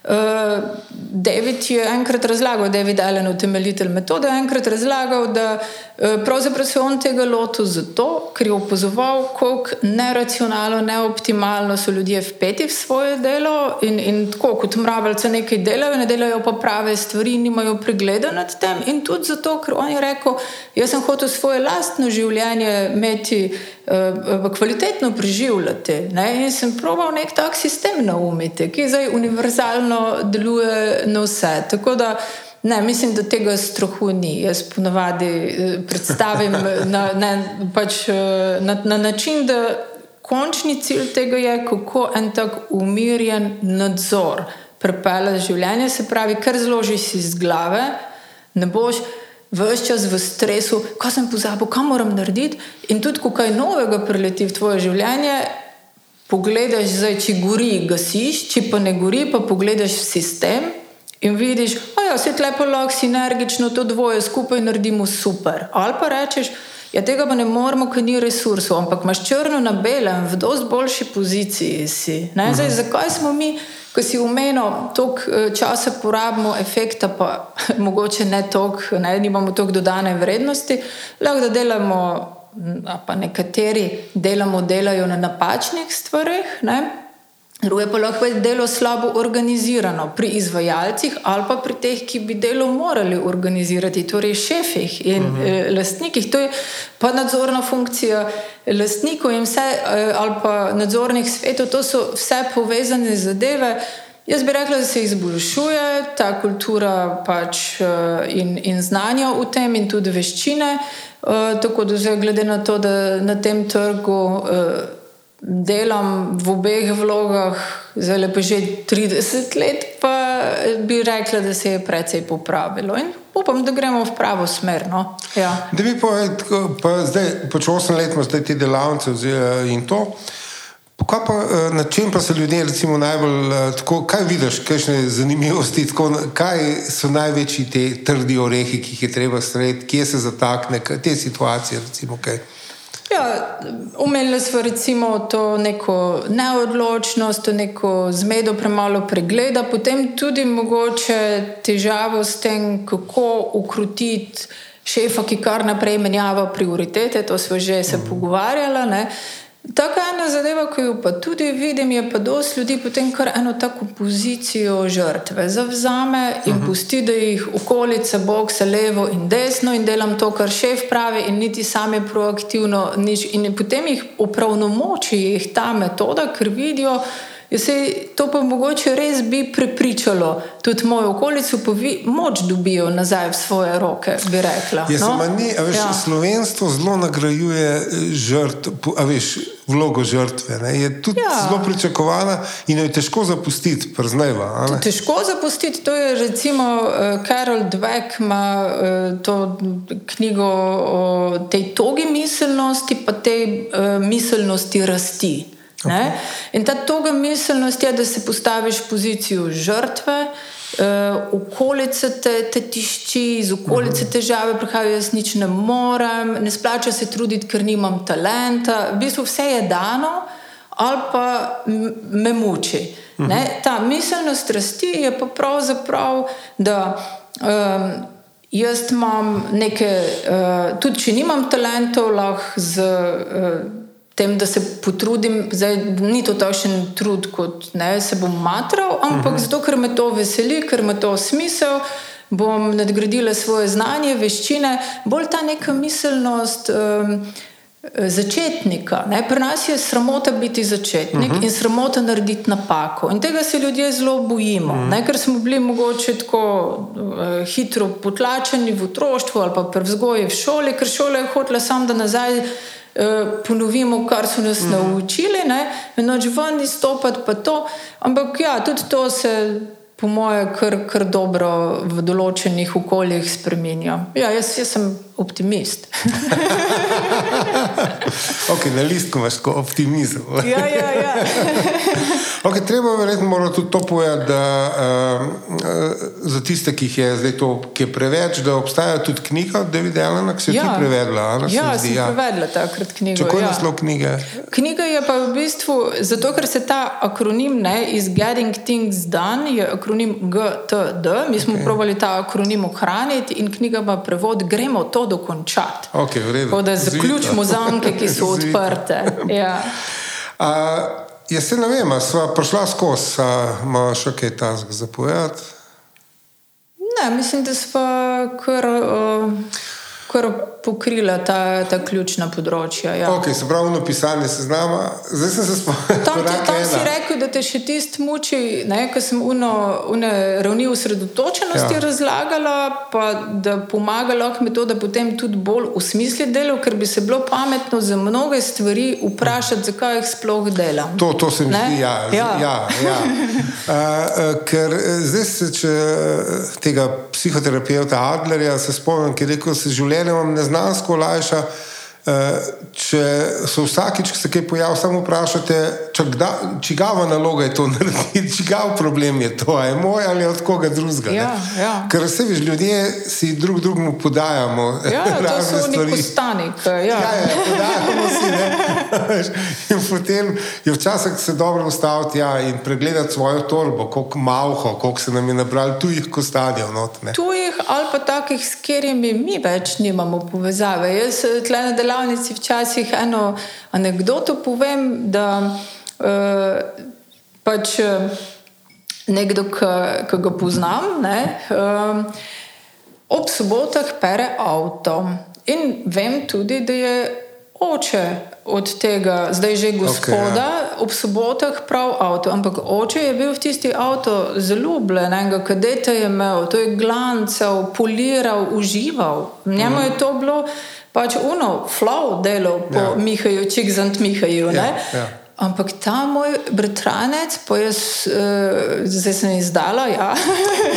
Speaker 2: Uh, David je enkrat razlagal, David Allen, utemeljitelj metode, enkrat razlagal, da uh, pravzaprav se on tega lotil zato, ker je opazoval, kako neracionalno, neoptimalno so ljudje vpeti v svoje delo in, in tako kot mravljce nekaj delajo, ne delajo pa prave stvari, nimajo pregleda nad tem. In tudi zato, ker on je rekel, jaz sem hotel svoje lastno življenje imeti kvalitetno preživljati. Ne? In sem proval nek tak sistem naumiti, ki zdaj univerzalno deluje na vse. Tako da ne, mislim, da tega strahu ni. Jaz ponovadi eh, predstavim na, ne, pač, eh, na, na način, da končni cilj tega je, kako en tak umirjen nadzor prepele življenje, se pravi, kar zložiš iz glave, ne boš. Ves čas v stresu, ko sem pozabil, kaj moram narediti, in tudi, ko kaj novega prileti v tvoje življenje, pogledaš, zdaj, če gori, gasiš, če pa ne gori, pa pogledaš v sistem in vidiš, da ja, se lepo lahko sinergično to dvoje skupaj naredimo super. Ali pa rečeš, ja, tega pa ne moremo, ker ni resursov, ampak imaš črno na belem, v dosti boljši poziciji si. Zdaj, zakaj smo mi, ko si umenil, toliko eh, časa porabimo, efekta pa mogoče ne toliko, ne imamo toliko dodane vrednosti, lahko da delamo. Pa nekateri delamo, delajo na napačnih stvarih, Drugo pa lahko je delo slabo organizirano pri izvajalcih ali pa pri teh, ki bi delo morali organizirati, torej šefih in uh mhm. -huh. eh, lastnikih. To je pa nadzorna funkcija lastnikov in vse, eh, ali pa nadzornih svetov, to so vse povezane zadeve. Jaz bi rekla, da se izboljšuje ta kultura pač, eh, in, in znanja v tem, in tudi veščine. Tako da, glede na to, da na tem trgu. Eh, delam v obeh vlogah, zelo pa že 30 let, pa bi rekla, da se je precej popravilo. In upam, da gremo v pravo smer. No? Ja.
Speaker 1: Da bi povedal, pa zdaj, pač 8 let imamo zdaj te delavnice in to. Pa, na čem pa so ljudje, recimo, najbolj, tako, kaj vidiš, kakšne zanimivosti, tako, kaj so največji te trdi orehi, ki jih je treba sredi, kje se zatakne, te situacije, recimo, kaj.
Speaker 2: Ja, Umeli smo recimo to neko neodločnost, to neko zmedo, premalo pregleda, potem tudi mogoče težavo s tem, kako ukrotiti šefa, ki kar naprej menjava prioritete. To smo že se pogovarjali. Taka ena zadeva, ki jo pa tudi vidim, je pa dosti ljudi potem kar eno tako pozicijo žrtve zavzame in uh -huh. pusti, da jih okolica boksa levo in desno in delam to, kar šef pravi in niti sami proaktivno nič. In potem jih upravnomoči jih ta metoda, ker vidijo, Ja, se, to pa mogoče res bi prepričalo tudi mojo okolico, pa vi moč dobijo nazaj v svoje roke, bi rekla.
Speaker 1: Ja, no? ni, veš, ja. Slovenstvo zelo nagrajuje eh, žrt, a veš, vlogo žrtve. Ne? Je tudi ja. zelo pričakovana in jo je težko zapustiti, priznajva.
Speaker 2: Težko zapustiti, to je recimo Karol Dweck ima uh, to knjigo o tej togi miselnosti, pa tej miselnosti rasti. Okay. In ta toga miselnost je, da se postaviš v pozicijo žrtve, uh, okolice te, te tišči, iz okolice uh mhm. -huh. težave prihajajo, jaz nič ne morem, ne splača se truditi, ker nimam talenta. V bistvu vse je dano, ali pa me muči. Uh mhm. -huh. Ta miselnost rasti je pa pravzaprav, da. Um, Jaz imam nekaj, uh, tudi če nimam talentov, lahko z uh, tem, da se potrudim, zdaj ni to takšen trud, kot ne, se bom matral, ampak uh mhm. -huh. zato, ker me to veseli, ker me to smisel. Bom nadgradila svoje znanje, veščine, bolj ta neka miselnost um, začetnika. Ne? Pri nas je sramota biti začetnik uh -huh. in sramota narediti napako. In tega se ljudje zelo bojimo, uh mhm. -huh. ker smo bili mogoče tako uh, hitro potlačeni v otroštvu ali pa pri vzgoji v šoli, ker šola je hotela samo da nazaj. Ponovimo, kar so nas mm. naučili, eno že ven izstopati, pa to. Ampak ja, tudi to se, po moje, kar, kar dobro v določenih okoljih spremenja. Ja, jaz, jaz sem optimist.
Speaker 1: okay, na listku imaš optimizem.
Speaker 2: ja, ja, ja.
Speaker 1: okay, treba verjetno tudi to povedati, da uh, za tiste, ki jih je zdaj to, ki je preveč, da obstaja tudi knjiga, da je videla, da se je ja. ti prevedla.
Speaker 2: Ja, sem ja. prevedla takrat knjigo.
Speaker 1: Kako je ja. naslov knjige?
Speaker 2: Knjiga je pa v bistvu zato, ker se ta akronim ne, iz Getting Things Done, je akronim GTD, mi smo okay. probali ta akronim ohraniti in knjiga pa prevod Gremo to dokončati.
Speaker 1: Okay,
Speaker 2: Tako da zaključimo zamke, ki so odprte. Ja.
Speaker 1: A, jaz se ne vem, sva prišla skozi, ima še kaj tasg zapovedati?
Speaker 2: Ne, mislim, da smo kar. Uh... kar pokrila ta, ta ključna področja. Ja.
Speaker 1: Ok, se pravi, na pisanje seznama. Zdaj sem se spomnil.
Speaker 2: Tam, ti, tam si rekel, da te še tisti muči, ker sem uno, une ravni usredotočenosti ja. razlagala, pa da pomaga lahko mi to, da potem tudi bolj usmisli delo, ker bi se bilo pametno za mnoge stvari vprašati, zakaj jih sploh delam.
Speaker 1: To, to se mi zdi, ja. ja. ja, ja. uh, ker zdaj se, če tega psihoterapeuta Adlerja se spomnim, ki je rekel, se življenje vam neznansko olajša. Eh, če se vsakič, ko se kaj pojavi, samo vprašate, čigava naloga je to narediti, čigav problem je to, je moj ali od koga drugega.
Speaker 2: Ja, ja.
Speaker 1: Ker vse veš, ljudje si drug drugemu podajamo.
Speaker 2: Ja, to so neki stanik. Ja,
Speaker 1: ja, ja podajamo si. in potem je včasih se dobro ustaviti ja, in pregledati svojo torbo, koliko malho, koliko se nam je nabrali tujih kostadijev.
Speaker 2: Tujih ali pa takih, s katerimi mi več nimamo povezave. Jaz tle na delavnici včasih eno anegdoto povem, da uh, pač nekdo, ki ga poznam, ne, uh, ob sobotah pere avto. In vem tudi, da je oče od tega, zdaj že gospoda, okay, ja. ob sobotah prav avto. Ampak oče je bil v tisti avto zelo ljubljen, enega kadeta je imel, to je glancev, poliral, užival. Njemu je to bilo pač uno, flow delo po ja. Mihaju, čik zant Mihaju. Ja, ja. Ampak ta moj bratranec, pa jaz uh, zdaj sem izdala. Ja.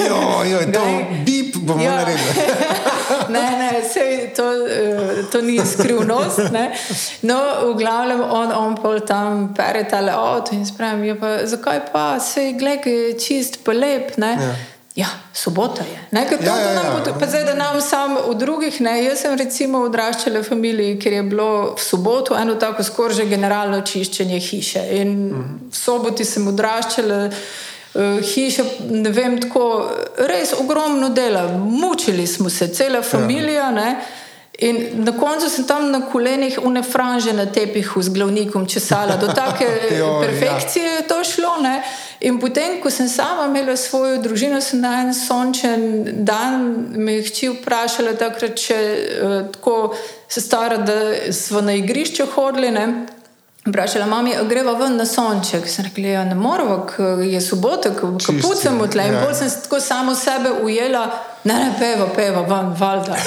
Speaker 1: Jo, jo, to bip bomo ja. naredili.
Speaker 2: ne, ne, sej, to, uh, to ni skrivnost. Ne. No, v glavnem on, on pol tam pere tale avto in spremem. Ja, zakaj pa se gleda čist pa lep? Ne. Ja. Ja, sobota je. Ne, to, ja, ja, ja. Bo, pa zdaj, da nam sam v drugih, ne, jaz sem recimo odraščala v familiji, kjer je bilo v soboto eno tako skoraj že generalno čiščenje hiše. In mhm. v soboti sem odraščala. Uh, hiša, ne vem, tako res ogromno dela, mučili smo se, cela familija. Ja. In na koncu sem tam na kolenih, unefranže na tepihu z glavnikom česala, do take jo, ja. perfekcije je to šlo. Ne? In potem, ko sem sama imela svojo družino, sem na en sončen dan me hči vprašala, takrat, če uh, tako se stara, da smo na igrišču hodili. Ne? Vprašala mami, greva ven na sonček. Sem rekla, ja, ne moramo, je sobota, kapucamo tle. In ja. bolj sem tako samo sebe ujela, ne, ne, peva, peva, van, valjda.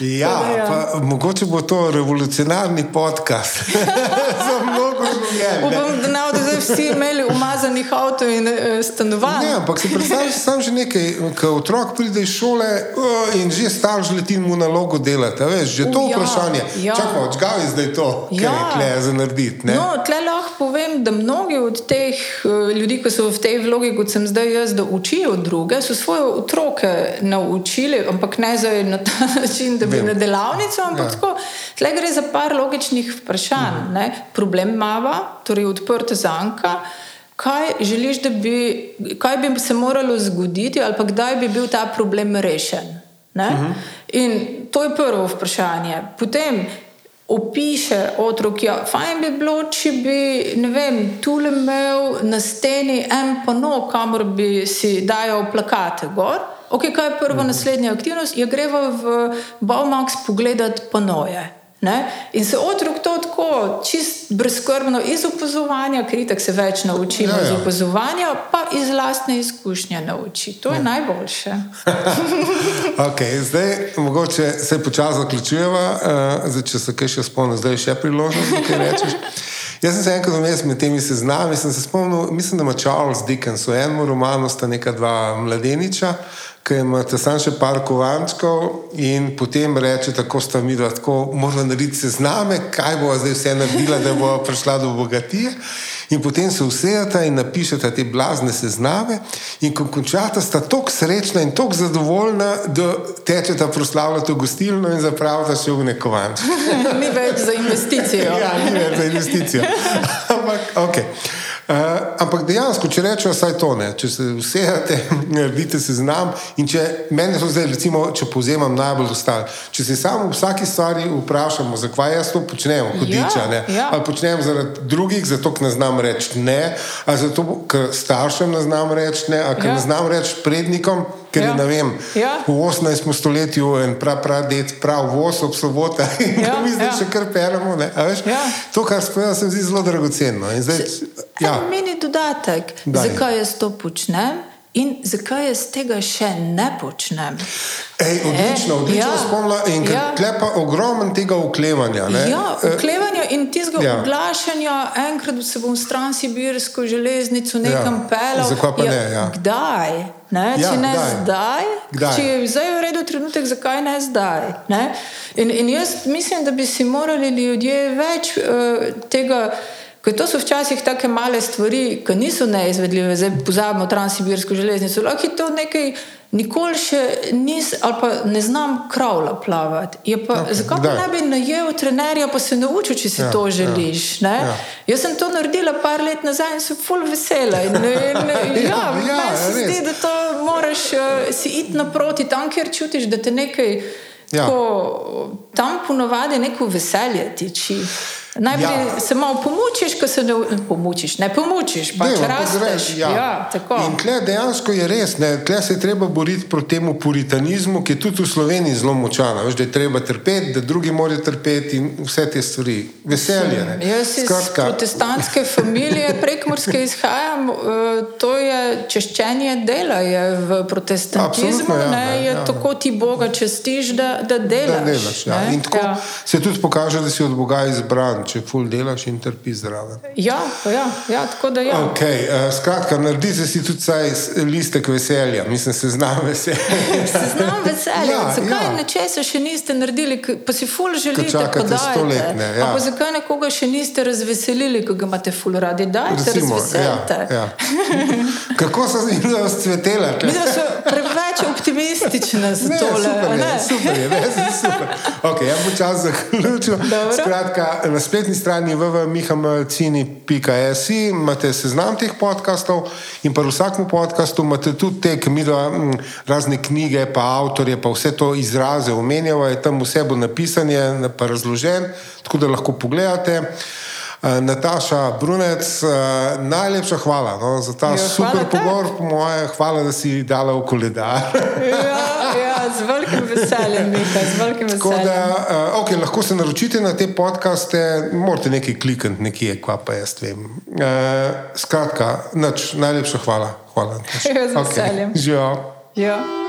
Speaker 1: Ja, ja. Pa, mogoče bo to revolucionarni podcast za mnogo življenj.
Speaker 2: Upam, da ne bodo vsi imeli umazanih avtomobilov in e, stanovanj.
Speaker 1: Ne, ampak si predstavljaj sam že nekaj, ko otrok pride iz šole uh, in že starš leti mu nalogo delati. Veš, že to uh, vprašanje. Ja. Čakaj, odžgal je zdaj to, ja. je za narediti.
Speaker 2: No, tle lahko povem, da mnogi od teh uh, ljudi, ki so v tej vlogi, kot sem zdaj jaz, da učijo druge, so svoje otroke naučili, ampak ne za na ta način, da bi na delavnico, ampak ja. tako. Tle gre za par logičnih vprašanj. Mhm. Problem mava, torej odprta zanka. Kaj želiš, da bi, kaj bi se moralo zgoditi, ali pa kdaj bi bil ta problem rešen? Uh mhm. -huh. In to je prvo vprašanje. Potem opiše otrok, ja, je bilo, če bi vem, tu imel na steni en pano, kamor bi si dajal plakate gor. Okay, kaj je prva mhm. naslednja aktivnost? Je greva v Baumax pogledati panoje. Ne? In se otrok to tako čist brezkrbno iz opazovanja, kritik se več naučimo ja, ja. iz opazovanja, pa iz lastne izkušnje nauči. To je ja. najboljše.
Speaker 1: okay, zdaj, mogoče se počasi zaključujeva, uh, če se kaj še spomnim, zdaj je še priložnost, da kaj rečeš. Jaz sem se enkrat vmes med temi seznami, sem se spomnil, mislim, da ima Charles Dickens v enem romanu sta neka dva mladeniča ki imate samo še par kovančkov in potem reče, tako sta mi, da moramo narediti sezname, kaj bo zdaj vse naredila, da bo prišla do bogatije. In potem se usejata in napišete te blazne sezname, in ko končata, sta tako srečna in tako zadovoljna, da tečeta proslavljati v gostilno in zapravita še v neko vanč.
Speaker 2: ni več za investicijo.
Speaker 1: ja, ni več za investicijo. Ampak, okay. Uh, ampak dejansko, če rečemo, vsaj to ne, če se vsejate, naredite se znam. In če meni to zdaj, recimo, če povzemam najbolj ostalo, če se samo v vsaki stvari vprašamo, zakaj jaz to počnem, hudiča, ja, ja. ali počnem zaradi drugih, zato ker ne znam reči ne, ali zato ker staršem ne znam reči ne, ali ker ja. ne znam reči prednikom. ker
Speaker 2: ja.
Speaker 1: je vem,
Speaker 2: ja.
Speaker 1: v 18. stoletju en prav, prav, dec, prav voz ob sobota in ja, mi zdaj ja. še kar pelemo. Ja. To, kar spomenem, se mi zdi zelo dragoceno. Zdaj,
Speaker 2: ja. Meni dodatek, Daj. zakaj jaz to počnem in zakaj jaz tega še ne počnem.
Speaker 1: Ej, odlično, e, odlično ja, spomnila in ja. klepa ogromen tega uklevanja. Ne?
Speaker 2: Ja, uklevanja in tistega ja. oglašanja, enkrat se bom stran Sibirsko železnico nekam ja. pelal.
Speaker 1: Zakaj pa ja, ne? Ja.
Speaker 2: Kdaj? Ne? Ja, če ne kdaj? zdaj,
Speaker 1: kdaj?
Speaker 2: če je zdaj v redu trenutek, zakaj ne zdaj? Ne? In, in jaz mislim, da bi si morali ljudje več uh, tega. Ker to so včasih tako male stvari, ki niso neizvedljive, zdaj pozabimo Transsibirsko železnico. Lahko je to nekaj, nikoli še nisem, ali pa ne znam kravla plavati. Pa, okay, zakaj pa ne bi najel trenerja, pa se naučil, če si ja, to želiš? Ja, ja. Jaz sem to naredila par let nazaj in sem full vesela. In, in, ja, ja, ja, se zdi, da to moraš uh, si iti naproti, tam, kjer čutiš, da te nekaj. Ja. Ko, tam ponovadi neko veselje tiči. Najprej ja. se malo pomučiš, ko se ne pomučiš, ne pomučiš, pa če rečeš. Ja. Ja,
Speaker 1: in tle dejansko je res, tle se je treba boriti proti temu puritanizmu, ki je tudi v Sloveniji zelo močan. Veš, da je treba trpeti, da drugi morajo trpeti in vse te stvari. Veselje. Ne.
Speaker 2: Jaz iz Skratka. protestantske familije prekmorske izhajam, eh, to je češčenje dela je v protestantizmu. Ja, ne, je ja. tako ti Boga čestiš, da, da delaš. Da delaš
Speaker 1: ja. In tako ja. se tudi pokaže, da si od Boga izbran če ful delaš in trpiš zraven.
Speaker 2: Ja, ja, ja, tako da je. Ja.
Speaker 1: Okay, uh, skratka, naredi se si tudi saj listek veselja, mislim, se znam veselja.
Speaker 2: se znam veselja. ja, zakaj ja. nečesa še niste naredili, pa si ful želite podajati? Ja. Pa zakaj nekoga še niste razveselili, ko ga imate ful radi? Dajte, razveselite. Ja, ja.
Speaker 1: Kako so z njim
Speaker 2: da so preveč optimistične za to.
Speaker 1: Super, super je, ne, super. Ok, ja bo čas zaključil. Skratka, na spletni strani www.mihamelcini.js imate seznam teh podkastov in v vsakem podkastu imate tudi te, ki mi da razne knjige, pa avtorje, pa vse to izraze omenjava, je tam vse bo napisanje, pa razložen, tako da lahko pogledate. Uh, Nataša Brunec, uh, najlepša hvala no, za ta jo, super pogovor, po moje, hvala, da si dala v koledar.
Speaker 2: ja, ja, z velikim veseljem, Mika, z velikim veseljem.
Speaker 1: Da, uh, okay, lahko se naročite na te podkaste, morate nekaj klikniti, nekje, kva pa jaz vem. Uh, skratka, nač, najlepša hvala. hvala
Speaker 2: ja, z veseljem.
Speaker 1: Okay.
Speaker 2: Ja.